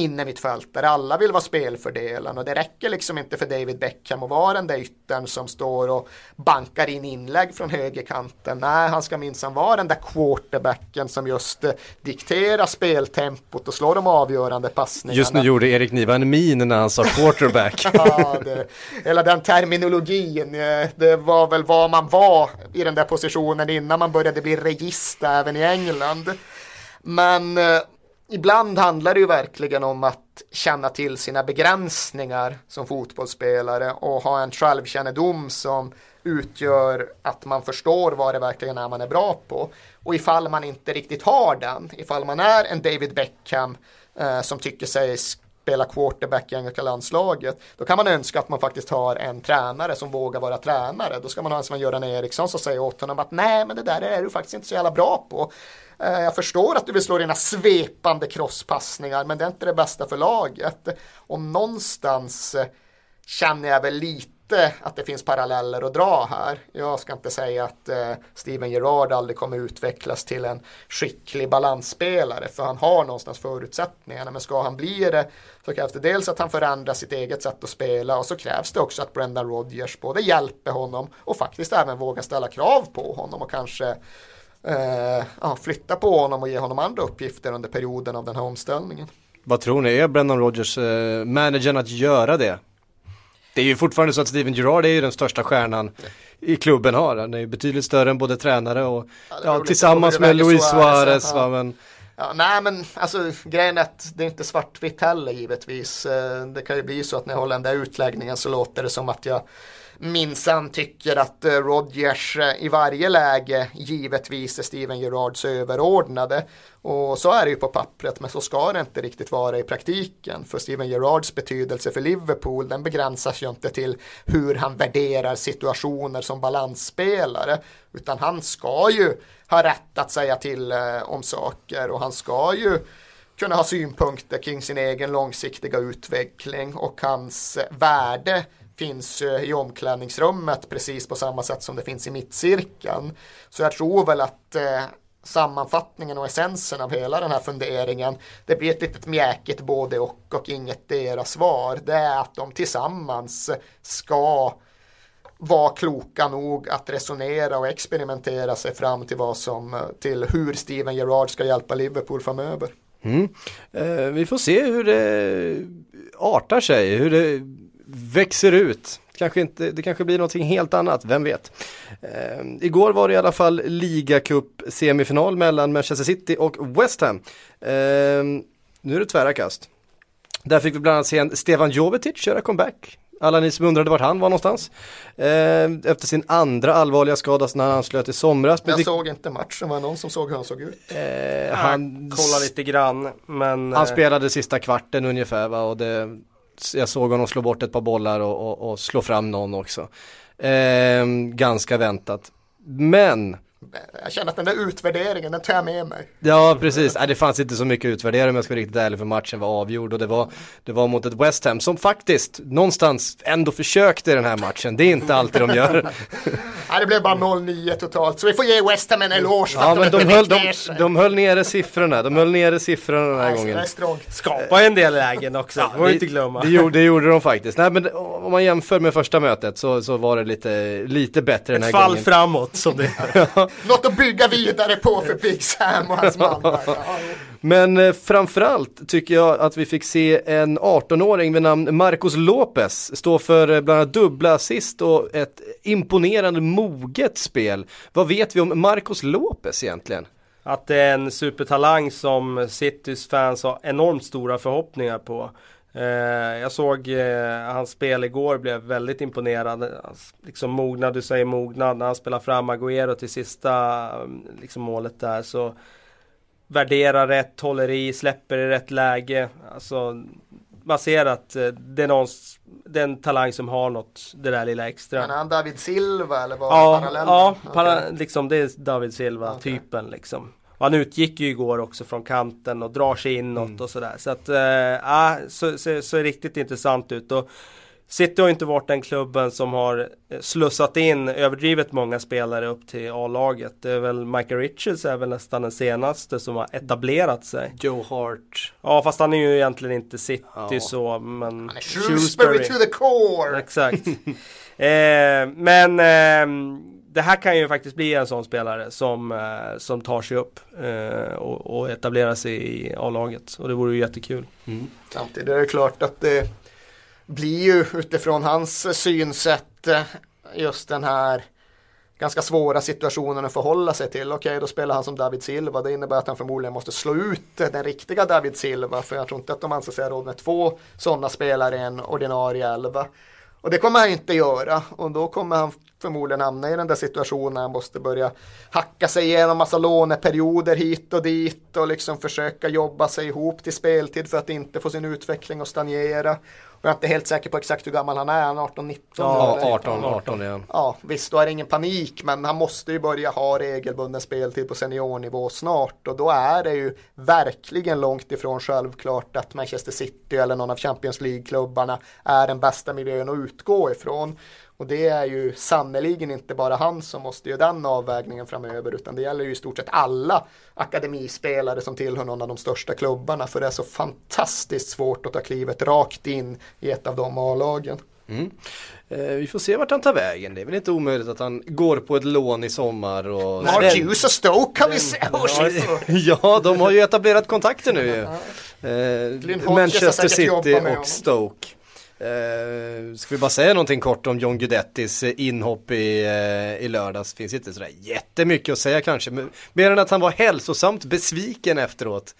innermittfältare, alla vill vara spelfördelen och det räcker liksom inte för David Beckham att vara den där yttern som står och bankar in inlägg från högerkanten. Nej, han ska minsann vara den där quarterbacken som just eh, dikterar speltempot och slår de avgörande passningarna. Just nu gjorde Erik Niva en min när han sa quarterback. Ja, det, den terminologin, eh, det var väl vad man var i den där positionen innan man började bli register även i England. Men eh, ibland handlar det ju verkligen om att känna till sina begränsningar som fotbollsspelare och ha en självkännedom som utgör att man förstår vad det verkligen är man är bra på. Och ifall man inte riktigt har den, ifall man är en David Beckham eh, som tycker sig spela quarterback i engelska landslaget. Då kan man önska att man faktiskt har en tränare som vågar vara tränare. Då ska man ha en som Göran Eriksson som säger åt honom att nej men det där är du faktiskt inte så jävla bra på. Eh, jag förstår att du vill slå dina svepande crosspassningar men det är inte det bästa för laget. Och någonstans eh, känner jag väl lite inte att det finns paralleller att dra här. Jag ska inte säga att eh, Steven Gerrard aldrig kommer utvecklas till en skicklig balansspelare för han har någonstans förutsättningarna. Men ska han bli det så krävs det dels att han förändrar sitt eget sätt att spela och så krävs det också att Brendan Rodgers både hjälper honom och faktiskt även vågar ställa krav på honom och kanske eh, ja, flytta på honom och ge honom andra uppgifter under perioden av den här omställningen. Vad tror ni, är Brendan Rodgers eh, managern att göra det? Det är ju fortfarande så att Steven Gerrard är ju den största stjärnan i klubben har. Han är ju betydligt större än både tränare och ja, ja, tillsammans med Luis Suarez. Ja. men... Ja, nej men alltså grejen är att det är inte svartvitt heller givetvis. Eh, det kan ju bli så att när jag håller den där utläggningen så låter det som att jag minsann tycker att eh, Rodgers eh, i varje läge givetvis är Steven Gerards överordnade. Och så är det ju på pappret men så ska det inte riktigt vara i praktiken. För Steven Gerards betydelse för Liverpool den begränsas ju inte till hur han värderar situationer som balansspelare. Utan han ska ju ha rätt att säga till eh, om saker och han ska ju kunna ha synpunkter kring sin egen långsiktiga utveckling och hans värde finns eh, i omklädningsrummet precis på samma sätt som det finns i mittcirkeln. Så jag tror väl att eh, sammanfattningen och essensen av hela den här funderingen det blir ett litet mjäkigt både och och inget deras svar. Det är att de tillsammans ska vara kloka nog att resonera och experimentera sig fram till vad som till hur Steven Gerrard ska hjälpa Liverpool framöver. Mm. Eh, vi får se hur det artar sig, hur det växer ut. Kanske inte, det kanske blir någonting helt annat, vem vet. Eh, igår var det i alla fall ligacup semifinal mellan Manchester City och West Ham. Eh, nu är det tvära kast. Där fick vi bland annat se en Stefan Jovetic köra comeback. Alla ni som undrade vart han var någonstans. Eh, efter sin andra allvarliga skada när han anslöt i somras. Jag såg inte matchen, var det någon som såg hur han såg ut? Eh, han kollade lite grann, men... Han eh, spelade sista kvarten ungefär va, och det jag såg honom slå bort ett par bollar och, och, och slå fram någon också. Eh, ganska väntat. Men jag känner att den där utvärderingen, den tar jag med mig. Ja, precis. Nej, det fanns inte så mycket utvärdering om jag ska vara riktigt ärlig för matchen var avgjord och det var, det var mot ett West Ham som faktiskt någonstans ändå försökte i den här matchen. Det är inte alltid de gör. Nej, det blev bara 0-9 totalt, så vi får ge West Ham en eloge ja, att de, höll, de, de höll nere siffrorna, de höll nere siffrorna den här gången. Skapade en del lägen också, ja, får det, inte glömma. Det gjorde, det gjorde de faktiskt. Nej, men om man jämför med första mötet så, så var det lite, lite bättre ett den här gången. Ett fall framåt som det Något att bygga vidare på för Big Sam och hans man. Men eh, framförallt tycker jag att vi fick se en 18-åring vid namn Marcos Lopez stå för eh, bland annat dubbla assist och ett imponerande moget spel. Vad vet vi om Marcos Lopez egentligen? Att det är en supertalang som Citys fans har enormt stora förhoppningar på. Eh, jag såg eh, hans spel igår, blev väldigt imponerad. Liksom mognad, du säger mognad, när han spelar fram Agüero till sista mm, liksom, målet där så värderar rätt, håller i, släpper i rätt läge. Alltså, man ser att eh, det är någon, det är en talang som har något, det där lilla extra. Men han David Silva eller vad ja, parallellen? Ja, para, liksom, det är David Silva okay. liksom. Och han utgick ju igår också från kanten och drar sig inåt mm. och sådär. Så att, äh, så, så, så riktigt intressant ut. Och City har inte varit den klubben som har eh, slussat in överdrivet många spelare upp till A-laget. Det är väl Michael Richards är väl nästan den senaste som har etablerat sig. Joe Hart. Ja fast han är ju egentligen inte City ja. så men... Han är Shrewsbury to the core! Exakt. eh, men eh, det här kan ju faktiskt bli en sån spelare som, eh, som tar sig upp eh, och, och etablerar sig i A-laget. Och det vore ju jättekul. Mm. Samtidigt är det klart att det blir ju utifrån hans synsätt eh, just den här ganska svåra situationen att förhålla sig till. Okej, okay, då spelar han som David Silva. Det innebär att han förmodligen måste slå ut den riktiga David Silva. För jag tror inte att de anser sig ha råd med två sådana spelare i en ordinarie elva. Och det kommer han inte göra. Och då kommer han förmodligen hamna i den där situationen när han måste börja hacka sig igenom massa låneperioder hit och dit och liksom försöka jobba sig ihop till speltid för att inte få sin utveckling att stagnera. Och jag är inte helt säker på exakt hur gammal han är, han är 18-19? Ja, 18, 18 är han. Ja, visst, då är det ingen panik, men han måste ju börja ha regelbunden speltid på seniornivå snart och då är det ju verkligen långt ifrån självklart att Manchester City eller någon av Champions League-klubbarna är den bästa miljön att utgå ifrån. Och det är ju sannoliken inte bara han som måste göra den avvägningen framöver utan det gäller ju i stort sett alla akademispelare som tillhör någon av de största klubbarna för det är så fantastiskt svårt att ta klivet rakt in i ett av de A-lagen. Mm. Eh, vi får se vart han tar vägen. Det är väl inte omöjligt att han går på ett lån i sommar. Och... Mark Hughes och Stoke kan vi se. ja, de har ju etablerat kontakter nu ju. Eh, Manchester City och Stoke. Eh, ska vi bara säga någonting kort om John Guidettis eh, inhopp i, eh, i lördags. Finns inte sådär jättemycket att säga kanske. Mer än att han var hälsosamt besviken efteråt.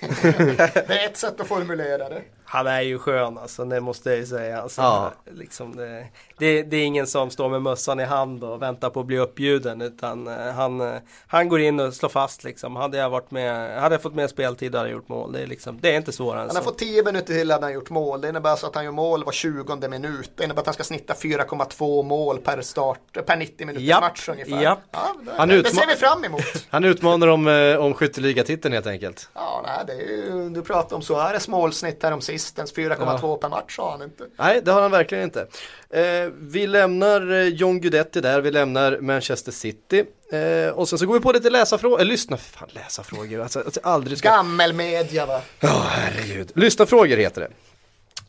det är ett sätt att formulera det. Han är ju skön alltså, det måste jag ju säga. Alltså, ja. liksom det, det, det, är ingen som står med mössan i hand och väntar på att bli uppbjuden. Utan uh, han, uh, han går in och slår fast liksom. Hade jag, varit med, hade jag fått mer speltid hade jag gjort mål. Det är, liksom, det är inte svårare än Han har fått 10 minuter till hade han gjort mål. Det innebär alltså att han gör mål var 20 minut. Det innebär att han ska snitta 4,2 mål per start, per 90 minuters Japp. match ungefär. Japp. Ja, det, han det ser vi fram emot. han utmanar om, eh, om skytteligatiteln helt enkelt. Ja, nej, det är ju, du pratar om Suarez målsnitt här om sistens 4,2 ja. per match har han inte. Nej, det har han verkligen inte. Eh, vi lämnar eh, John Guidetti där, vi lämnar Manchester City. Eh, och sen så går vi på lite läsarfrågor, eller lyssna, fan läsarfrågor, alltså, alltså aldrig ska... Gammelmedia va? Ja, oh, herregud. Lyssnarfrågor heter det.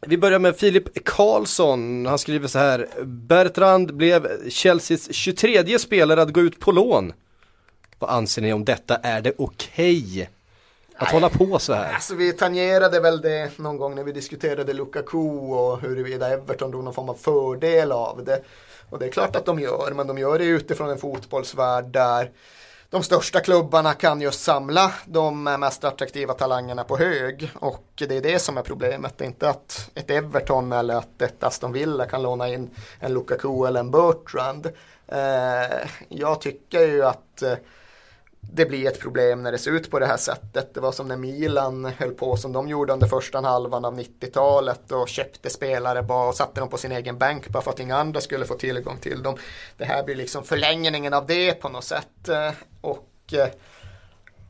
Vi börjar med Filip Karlsson, han skriver så här. Bertrand blev Chelseas 23 spelare att gå ut på lån. Vad anser ni om detta? Är det okej? Okay? Att Nej. hålla på så här? Alltså vi tangerade väl det någon gång när vi diskuterade Lukaku och huruvida Everton drog någon form av fördel av det. Och det är klart att de gör, men de gör det utifrån en fotbollsvärld där de största klubbarna kan just samla de mest attraktiva talangerna på hög och det är det som är problemet. Det är inte att ett Everton eller att ett Aston Villa kan låna in en Lukaku eller en Bertrand. Eh, jag tycker ju att eh, det blir ett problem när det ser ut på det här sättet. Det var som när Milan höll på som de gjorde under första halvan av 90-talet och köpte spelare bara och satte dem på sin egen bänk bara för att inga andra skulle få tillgång till dem. Det här blir liksom förlängningen av det på något sätt. Eh, och eh,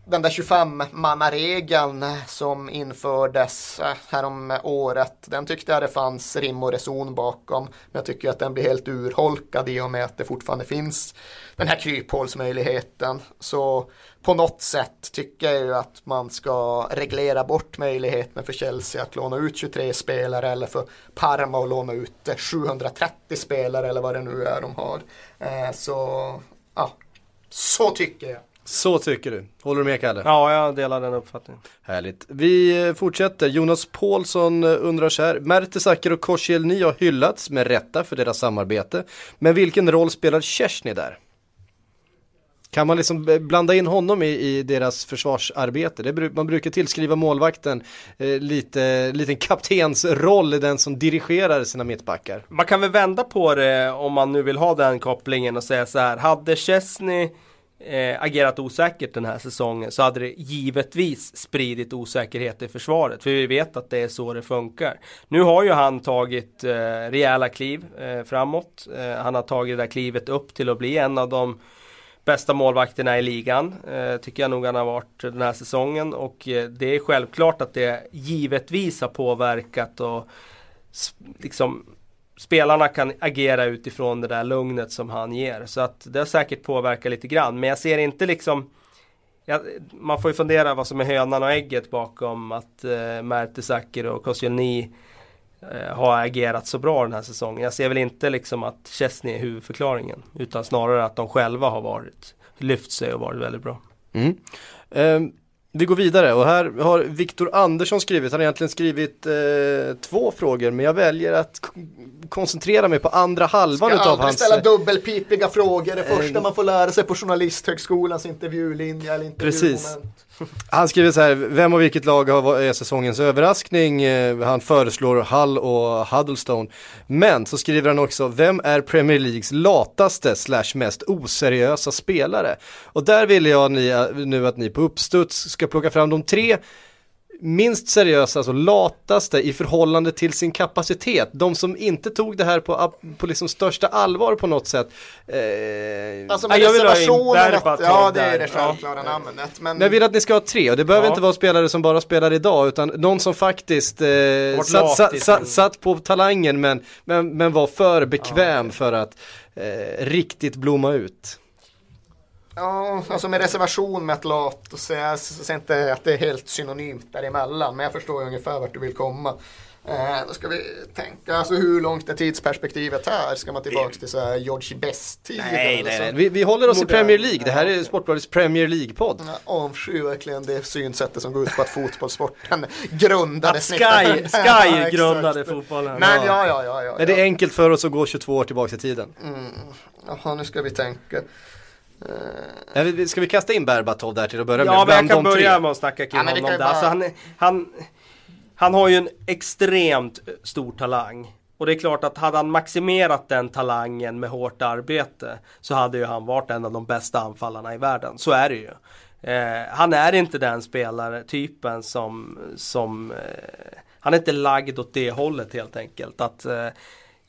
den där 25-mannaregeln som infördes eh, härom året, den tyckte jag det fanns rim och reson bakom. Men jag tycker att den blir helt urholkad i och med att det fortfarande finns den här kryphålsmöjligheten. Så på något sätt tycker jag ju att man ska reglera bort möjligheten för Chelsea att låna ut 23 spelare eller för Parma att låna ut eh, 730 spelare eller vad det nu är de har. Eh, så ja, så tycker jag. Så tycker du. Håller du med Kalle? Ja, jag delar den uppfattningen. Härligt. Vi eh, fortsätter. Jonas Paulsson eh, undrar så här. Mertesacker och Koscielny har hyllats med rätta för deras samarbete. Men vilken roll spelar Kersny där? Kan man liksom eh, blanda in honom i, i deras försvarsarbete? Det, man brukar tillskriva målvakten eh, lite, liten kaptensroll den som dirigerar sina mittbackar. Man kan väl vända på det om man nu vill ha den kopplingen och säga så här. Hade Chesney eh, agerat osäkert den här säsongen så hade det givetvis spridit osäkerhet i försvaret. För vi vet att det är så det funkar. Nu har ju han tagit eh, rejäla kliv eh, framåt. Eh, han har tagit det där klivet upp till att bli en av de bästa målvakterna i ligan. Eh, tycker jag nog han har varit den här säsongen. Och eh, det är självklart att det givetvis har påverkat och liksom spelarna kan agera utifrån det där lugnet som han ger. Så att det har säkert påverkat lite grann. Men jag ser inte liksom ja, Man får ju fundera vad som är hönan och ägget bakom att eh, Mertesacker och Koscielny eh, har agerat så bra den här säsongen. Jag ser väl inte liksom att Chesney är huvudförklaringen. Utan snarare att de själva har varit lyft sig och varit väldigt bra. Mm. Um. Vi går vidare och här har Viktor Andersson skrivit, han har egentligen skrivit eh, två frågor men jag väljer att koncentrera mig på andra halvan Ska utav hans... Ska ställa dubbelpipiga frågor, det första eh, man får lära sig på Journalisthögskolans intervjulinje eller intervjumoment. Precis. Han skriver så här, vem och vilket lag har- är säsongens överraskning? Eh, han föreslår Hull och Huddlestone. Men så skriver han också, vem är Premier Leagues lataste slash mest oseriösa spelare? Och där vill jag ni, eh, nu att ni på uppstuds ska plocka fram de tre minst seriösa, alltså lataste i förhållande till sin kapacitet. De som inte tog det här på, på liksom största allvar på något sätt. Eh, Alltså Ja, med jag reservationen att, ja det är det Ja. självklara namnet. Men, Men jag vill att ni ska ha tre och det behöver Ja. inte vara spelare som bara spelar idag utan någon som faktiskt eh, satt, satt, satt, satt på talangen men, men, men var för bekväm för att eh, riktigt blomma ut. Ja, alltså med reservation med att lat och säga, säger inte att det är helt synonymt däremellan. Men jag förstår ju ungefär vart du vill komma. Eh, då ska vi tänka, alltså hur långt är tidsperspektivet här? Ska man tillbaka till så här George Best-tid? Nej, eller nej, så? nej. Vi, vi håller oss Modern. i Premier League. Det här är Ja, Sportbladets Premier League-podd. Jag avskyr verkligen det synsättet som går ut på att fotbollssporten grundades Att Sky, 1900. Ja, Sky exakt. grundade fotbollen. Men ja, ja, ja. ja, Men det är ja. enkelt för oss att gå 22 år tillbaka i tiden. Jaha, nu ska vi tänka. Vi- Ska vi kasta in Berbatov där till att börja med? Ja, men jag kan de tre? börja med att snacka kring Ja, honom där. ju Alltså, bara- han, han, han har ju en extremt stor talang. Och det är klart att hade han maximerat den talangen med hårt arbete så hade ju han varit en av de bästa anfallarna i världen. Så är det ju. Eh, han är inte den spelartypen som, som eh, han är inte lagd åt det hållet helt enkelt. Att eh,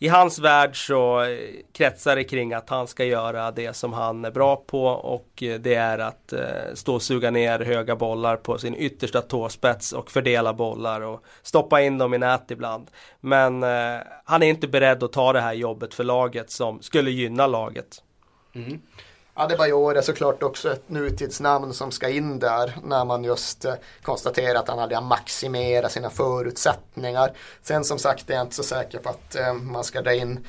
i hans värld så eh, kretsar det kring att han ska göra det som han är bra på och eh, det är att eh, stå och suga ner höga bollar på sin yttersta tåspets och fördela bollar och stoppa in dem i nät ibland. Men han är inte beredd att ta det här jobbet för laget som skulle gynna laget. Mm. Adebayor är såklart också ett nutidsnamn som ska in där när man just eh, konstaterar att han aldrig har maximerat sina förutsättningar. Sen som sagt är jag inte så säker på att eh, man ska dra in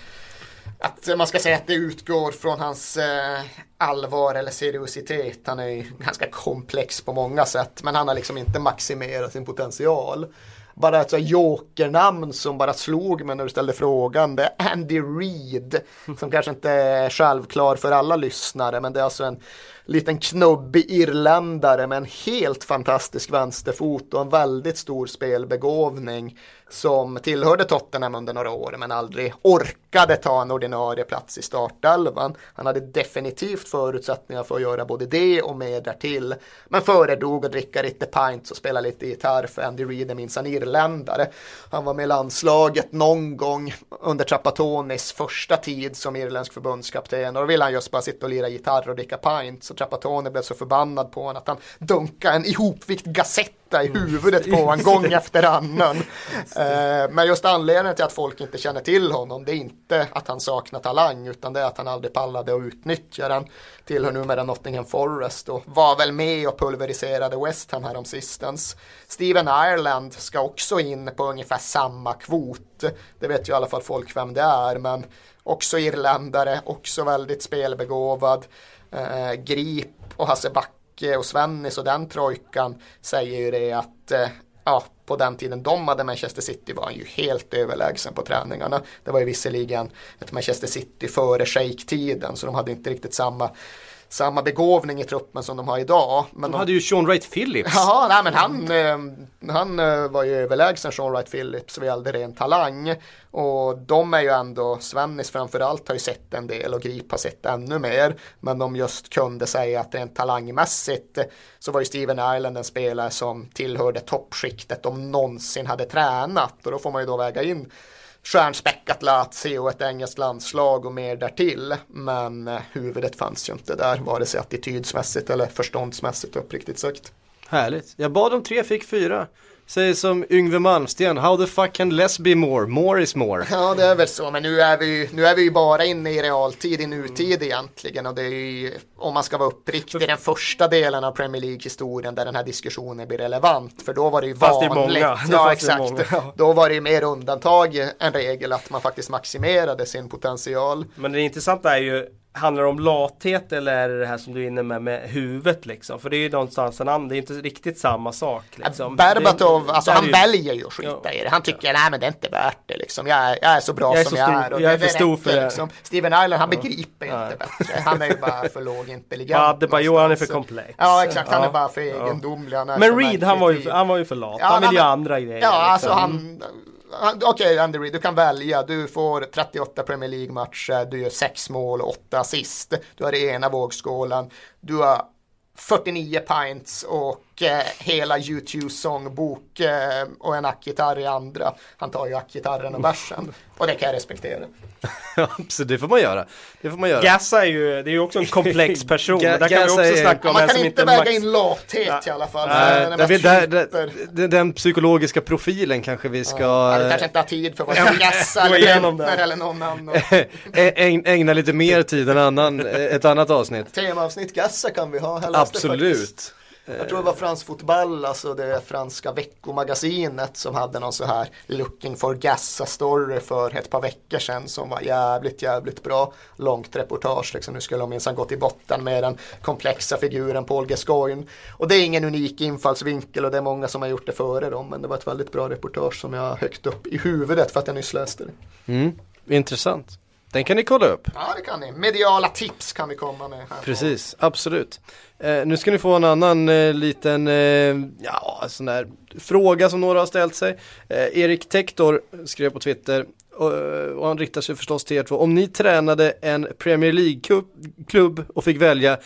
att man ska säga att det utgår från hans eh, allvar eller seriositet. Han är ju ganska komplex på många sätt men han har liksom inte maximerat sin potential. Bara ett jokernamn som bara slog mig när du ställde frågan. Det är Andy Reid. Som kanske inte är självklar för alla lyssnare. Men det är alltså en liten knubbig irländare med en helt fantastisk vänsterfot och en väldigt stor spelbegåvning. Som tillhörde Tottenham under några år men aldrig orkade ta en ordinarie plats i startelvan. Han hade definitivt förutsättningar för att göra både det och mer därtill. Men föredrog att dricka lite pints och spela lite gitarr för Andy Reid är minsann irländare. Han var med i landslaget någon gång under Trapatonis första tid som irländsk förbundskapten och då ville han just bara sitta och lira gitarr och dricka pints och Trapatoni blev så förbannad på honom att han dunkade en ihopvikt Gazetta i huvudet på honom gång efter annan. Eh, Men just anledningen till att folk inte känner till honom det är inte att han saknar talang utan det är att han aldrig pallade att utnyttja den. Tillhör numera Nottingham Forest och var väl med och pulveriserade West Ham härom sistens. Steven Ireland ska också in på ungefär samma kvot. Det vet ju i alla fall folk vem det är men också irländare, också väldigt spelbegåvad. Eh, Grip och Hasse Backe och Svennis och den trojkan säger ju det att eh, ja, på den tiden de hade Manchester City var han ju helt överlägsen på träningarna. Det var ju visserligen ett Manchester City före Shake-tiden så de hade inte riktigt samma, samma begåvning i truppen som de har idag. Men De hade ju Sean Wright Phillips. Jaha, nej men han, eh, han eh, var ju överlägsen Sean Wright Phillips vad gällde ren talang. Och de är ju ändå, Svennis framförallt har ju sett en del och Grip har sett ännu mer. Men de just kunde säga att rent talangmässigt så var ju Steven Ireland en spelare som tillhörde toppskiktet de någonsin hade tränat. Och då får man ju då väga in stjärnspäckat Lazio och ett engelskt landslag och mer därtill. Men eh, huvudet fanns ju inte där, vare sig attitydsmässigt eller förståndsmässigt uppriktigt sagt. Härligt. Jag bad om tre, fick fyra. Säger som Yngve Malmsten, how the fuck can less be more? More is more. Ja, det är väl så, men nu är vi ju, nu är vi bara inne i realtid, i nutid egentligen. Och det är ju, om man ska vara uppriktig, den första delen av Premier League-historien där den här diskussionen blir relevant. För då var det ju Fast det är vanligt. många. Ja, exakt. många, ja. Då var det ju mer undantag än regel att man faktiskt maximerade sin potential. Men det intressanta är ju Handlar det om lathet eller är det det här som du är inne med med huvudet liksom? För det är ju någonstans en annan, det är inte riktigt samma sak. Liksom. Berbatov, Det- alltså han ju- väljer ju att skita Ja. i det. Han tycker, nej men det är inte värt det liksom. Jag är, jag är så bra Jag är som så jag stor- är. och jag är för stor för det. Liksom. Steven Island, han begriper Nej. inte bättre. Han är ju bara för lågintelligent. Adebayor han är för komplex. Ja exakt, han Ja. är bara för Ja. egendomlig. Men Reed han var, ju, han var ju för lat. Ja, han vill ju andra grejer. Ja, alltså liksom. han... Okej, Okej Andy Reid, du kan välja. Du får 38 Premier League-matcher, du gör 6 mål och 8 assist. Du har det ena vågskålen. Du har 49 pints och hela YouTube-sångbok eh, och en ackgitarr i andra. Han tar ju ackgitarren och bärsen. Och det kan jag respektera. så det får man göra. Det får man göra. Gassa är ju, det är ju också en komplex person. Ga- där kan vi Gassa också är- snacka om Man kan som inte inte väga max... in lathet i alla fall. Eh, den är där vi, där, den, den psykologiska profilen kanske vi ska Ja, du eh, kanske inte har tid för vad Gå eller det. eller någon annan. äg- ägna lite mer tid än annan, eh, ett annat avsnitt. Temaavsnitt Gassa kan vi ha. Absolut. Jag tror det var Frans Fotboll, alltså det franska veckomagasinet som hade någon så här Looking for Gassa story för ett par veckor sedan som var jävligt, jävligt bra. Långt reportage, liksom. nu skulle de minsann gå till botten med den komplexa figuren Paul Gascoigne. Och det är ingen unik infallsvinkel och det är många som har gjort det före dem, men det var ett väldigt bra reportage som jag högt upp i huvudet för att jag nyss läste det. Mm. Intressant. Den kan ni kolla upp. Ja, det kan ni. Mediala tips kan vi komma med. Här. Precis, absolut. Eh, nu ska ni få en annan eh, liten, eh, ja, sån där fråga som några har ställt sig. Eh, Erik Tektor skrev på Twitter och, och han riktar sig förstås till er två. Om ni tränade en Premier League-klubb och fick välja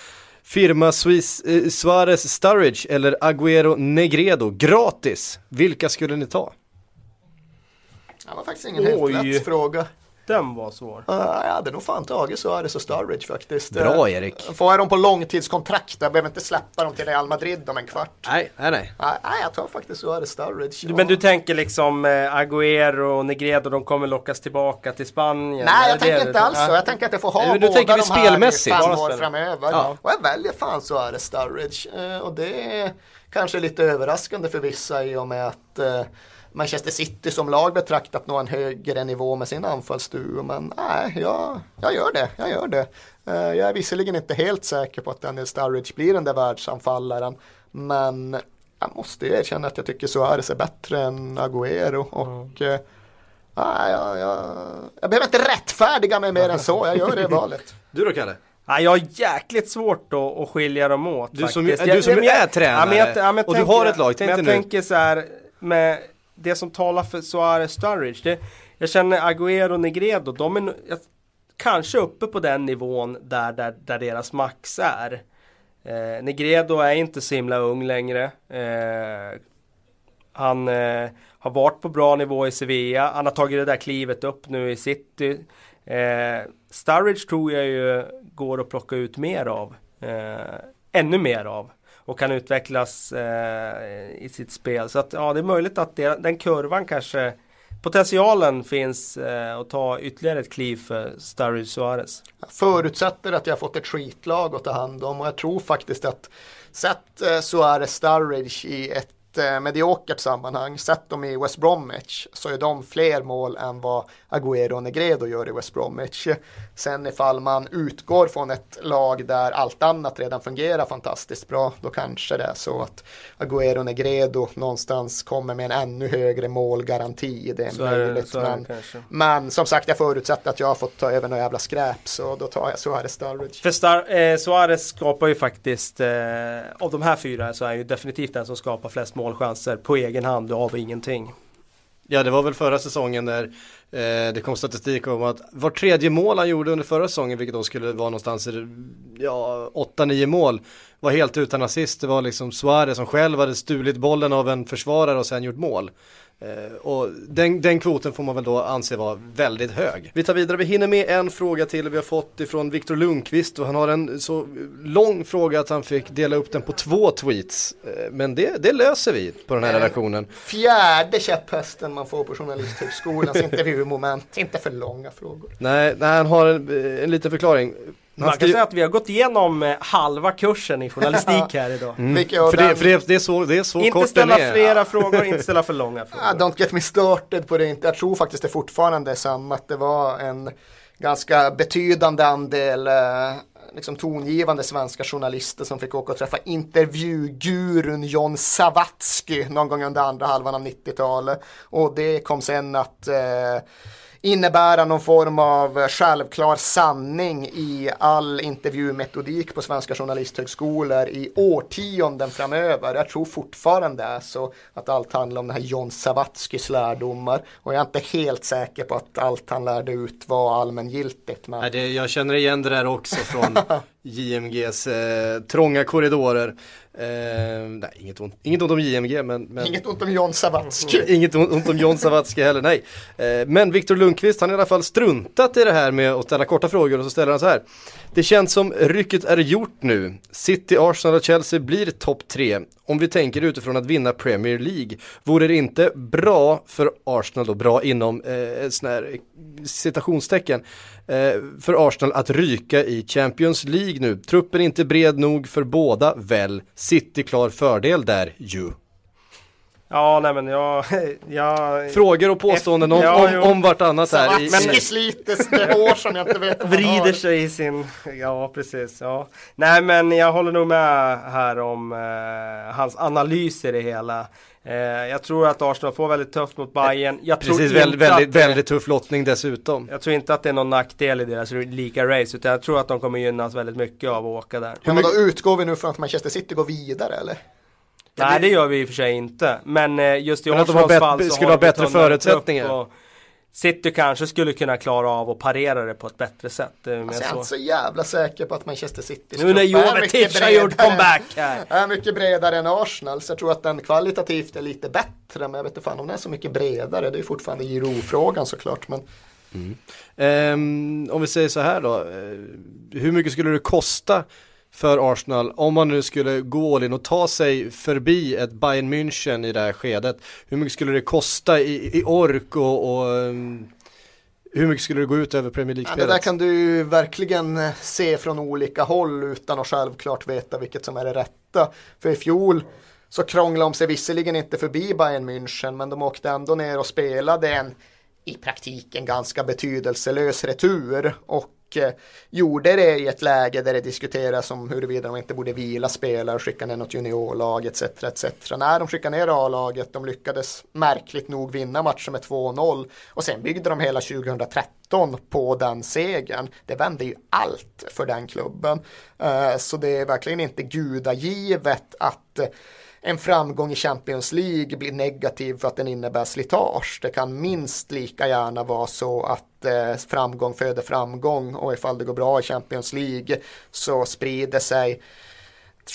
firma Suisse, eh, Suarez Sturridge eller Agüero Negredo gratis, vilka skulle ni ta? Det var faktiskt ingen helt Oj. lätt fråga. Den var svår. Uh, jag hade nog fan tagit Suarez och Sturridge faktiskt. Bra Eh, Erik. Får jag dem på långtidskontrakt, jag behöver inte släppa dem till Real Madrid om en kvart. Nej, nej, nej. Nej, nej, jag tar faktiskt Suarez Sturridge. Du- Men du tänker liksom eh, Agüero och Negredo, de kommer lockas tillbaka till Spanien? Nej, jag tänker det inte alls så. Ja. Jag tänker att jag får ha Nej, båda tänker de vi här spelmässigt. i fem år framöver. Ja. Och jag väljer fan Suarez Sturridge. Eh, och det är kanske lite överraskande för vissa i och med att Manchester City som lag betraktat nå en högre nivå med sin anfallsduo. Men nej, jag, jag gör det. Jag gör det. Eh, jag är visserligen inte helt säker på att Daniel Sturridge blir den där världsanfallaren. Men jag måste ju erkänna att jag tycker Suarez är bättre än Agüero. Och eh, nej, jag, jag, jag behöver inte rättfärdiga mig mer än så. Jag gör det valet. Du då Kalle? Ja, jag har jäkligt svårt att, att skilja dem åt Du som- faktiskt. du Jag- som men jag- är tränare men jag- men jag och du tänker- har ett lag, tänk Men jag nu. tänker så här med det som talar för Suarez Sturridge. Det, jag känner Agüero och Negredo, de är jag, kanske uppe på den nivån där, där, där deras max är. Eh, Negredo är inte så himla ung längre. Eh, han eh, har varit på bra nivå i Sevilla. Han har tagit det där klivet upp nu i City. Eh, Sturridge tror jag ju går att plocka ut mer av. Eh, ännu mer av. Och kan utvecklas eh, i sitt spel. Så att ja, det är möjligt att det, den kurvan kanske Potentialen finns eh, att ta ytterligare ett kliv för Sturridge Suarez. Jag förutsätter att jag har fått ett skitlag att ta hand om och jag tror faktiskt att sett eh, Suarez Sturridge i ett eh, mediokert sammanhang, sett dem i West Bromwich så är de fler mål än vad Agüero och Negredo gör i West Bromwich. Sen ifall man utgår från ett lag där allt annat redan fungerar fantastiskt bra, då kanske det är så att Agüero och Negredo någonstans kommer med en ännu högre målgaranti. Det är Så är det, möjligt. är det men, kanske. men som sagt, jag förutsätter att jag har fått ta över några jävla skräp, så då tar jag Suarez Sturridge. För Star, eh, Suarez skapar ju faktiskt, eh, av de här fyra så är ju definitivt den som skapar flest målchanser på egen hand och av ingenting. Ja det var väl förra säsongen där eh, det kom statistik om att var tredje mål han gjorde under förra säsongen, vilket då skulle vara någonstans i ja, 8-9 mål, var helt utan assist. Det var liksom Suarez som själv hade stulit bollen av en försvarare och sen gjort mål. Eh, och den, den kvoten får man väl då anse vara väldigt hög. Vi tar vidare, vi hinner med en fråga till vi har fått ifrån Viktor Lundqvist och han har en så lång fråga att han fick dela upp den på två tweets. Eh, men det, det löser vi på den här Eh, redaktionen. Fjärde käpphästen man får på Journalisthögskolans intervjumoment. Inte för långa frågor. Nej, nej han har en, en liten förklaring. Man kan säga att vi har gått igenom eh, halva kursen i journalistik här idag. Mm. För, det, för det, det är så, det är så Inte ställa är. flera frågor, inte ställa för långa frågor. don't get me started på det inte. Jag tror faktiskt det fortfarande är samma. Att det var en ganska betydande andel eh, liksom tongivande svenska journalister som fick åka och träffa intervjugurun John Savatsky någon gång under andra halvan av 90-talet. Och det kom sen att eh, innebära någon form av självklar sanning i all intervjumetodik på svenska journalisthögskolor i årtionden framöver. Jag tror fortfarande är så att allt handlar om den här John Savatskys lärdomar och jag är inte helt säker på att allt han lärde ut var allmängiltigt. Men... Nej, det, jag känner igen det där också från JMGs eh, trånga korridorer. Eh, nej, inget ont, inget ont om JMG men, men... Inget ont om John Savatsky. inget ont om John Savatsky heller, nej. Eh, men Viktor Lundqvist han har i alla fall struntat i det här med att ställa korta frågor och så ställer han så här. Det känns som rycket är gjort nu. City, Arsenal och Chelsea blir topp tre. Om vi tänker utifrån att vinna Premier League, vore det inte bra för Arsenal då, bra inom eh, sån här citationstecken, eh, för Arsenal att ryka i Champions League nu? Truppen är inte bred nog för båda väl? City klar fördel där ju. Ja, nej men jag... jag Frågor och påståenden om, ja, om, om vartannat här. Men slites det hår som jag inte vet Vrider sig i sin... Ja, precis. Ja. Nej, men jag håller nog med här om eh, hans analys i det hela. Eh, jag tror att Arsenal får väldigt tufft mot Bayern. Jag Precis, tror väldigt, väldigt, det, väldigt tuff lottning dessutom. Jag tror inte att det är någon nackdel i deras lika race, utan jag tror att de kommer gynnas väldigt mycket av att åka där. Men då utgår vi nu från att Manchester City går vidare eller? Nej det gör vi i och för sig inte. Men eh, just i Arsenals fall så skulle ha bättre förutsättningar. City kanske skulle kunna klara av att parera det på ett bättre sätt. Alltså, jag är inte så jävla säker på att Manchester City Nu när Jovetic har gjort comeback här. är mycket bredare än Arsenal. Så jag tror att den kvalitativt är lite bättre. Men jag vet inte fan om den är så mycket bredare. Det är fortfarande Giro-frågan såklart. Men... Mm. Um, om vi säger så här då. Eh, hur mycket skulle det kosta för Arsenal om man nu skulle gå all in och ta sig förbi ett Bayern München i det här skedet. Hur mycket skulle det kosta i, i ork och, och um, hur mycket skulle det gå ut över Premier League-spelet? Ja, det där kan du verkligen eh, se från olika håll utan att självklart veta vilket som är det rätta. För i fjol så krånglade de sig visserligen inte förbi Bayern München men de åkte ändå ner och spelade en i praktiken ganska betydelselös retur och Gjorde eh, det i ett läge där det diskuteras om huruvida de inte borde vila spelare och skicka ner något juniorlag etc. etc. När de skickade ner A-laget, de lyckades märkligt nog vinna matchen med 2-0 och sen byggde de hela 2013 på den segern. Det vände ju allt för den klubben. Eh, så det är verkligen inte gudagivet att en framgång i Champions League blir negativ för att den innebär slitage. Det kan minst lika gärna vara så att eh, framgång föder framgång och ifall det går bra i Champions League så sprider sig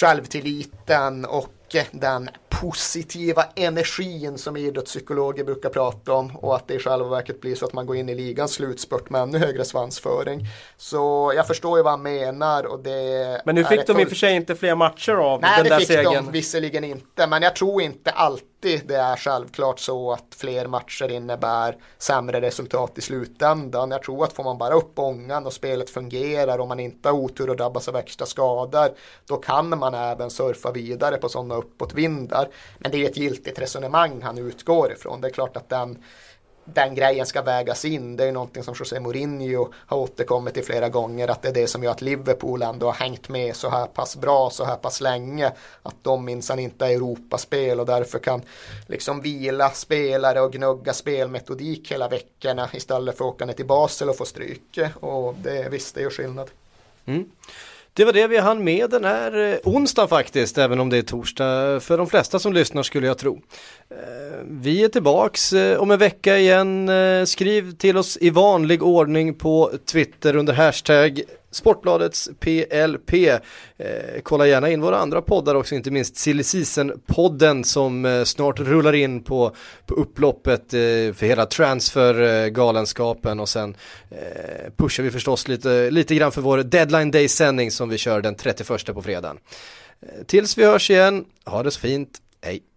självtilliten och eh, den positiva energin som idrottspsykologer brukar prata om och att det i själva verket blir så att man går in i ligans slutspurt med ännu högre svansföring. Så jag förstår ju vad han menar och det Men nu fick de i och för sig inte fler matcher av Nej, den där segern. Nej, det fick de visserligen inte, men jag tror inte alltid det är självklart så att fler matcher innebär sämre resultat i slutändan. Jag tror att får man bara upp ångan och spelet fungerar och man inte har otur och drabbas av extra skador, då kan man även surfa vidare på sådana uppåtvindar. Men det är ju ett giltigt resonemang han utgår ifrån. Det är klart att den den grejen ska vägas in. Det är någonting som José Mourinho har återkommit till flera gånger. Att det är det som gör att Liverpool ändå har hängt med så här pass bra så här pass länge. Att de minsann inte är Europaspel och därför kan liksom vila spelare och gnugga spelmetodik hela veckorna istället för att åka ner till Basel och få stryk. Och det, visst, det gör skillnad. Mm. Det var det vi hann med den här eh, onsdagen faktiskt, även om det är torsdag för de flesta som lyssnar skulle jag tro. Eh, vi är tillbaks eh, om en vecka igen. Skriv till oss i vanlig ordning på Twitter under hashtag Sportbladets PLP. Eh, kolla gärna in våra andra poddar också, inte minst Silly podden som eh, snart rullar in på, på upploppet eh, för hela transfergalenskapen och sen eh, pushar vi förstås lite, lite grann för vår deadline day-sändning som vi kör den 31 på fredagen. Eh, tills vi hörs igen, ha det så fint, hej!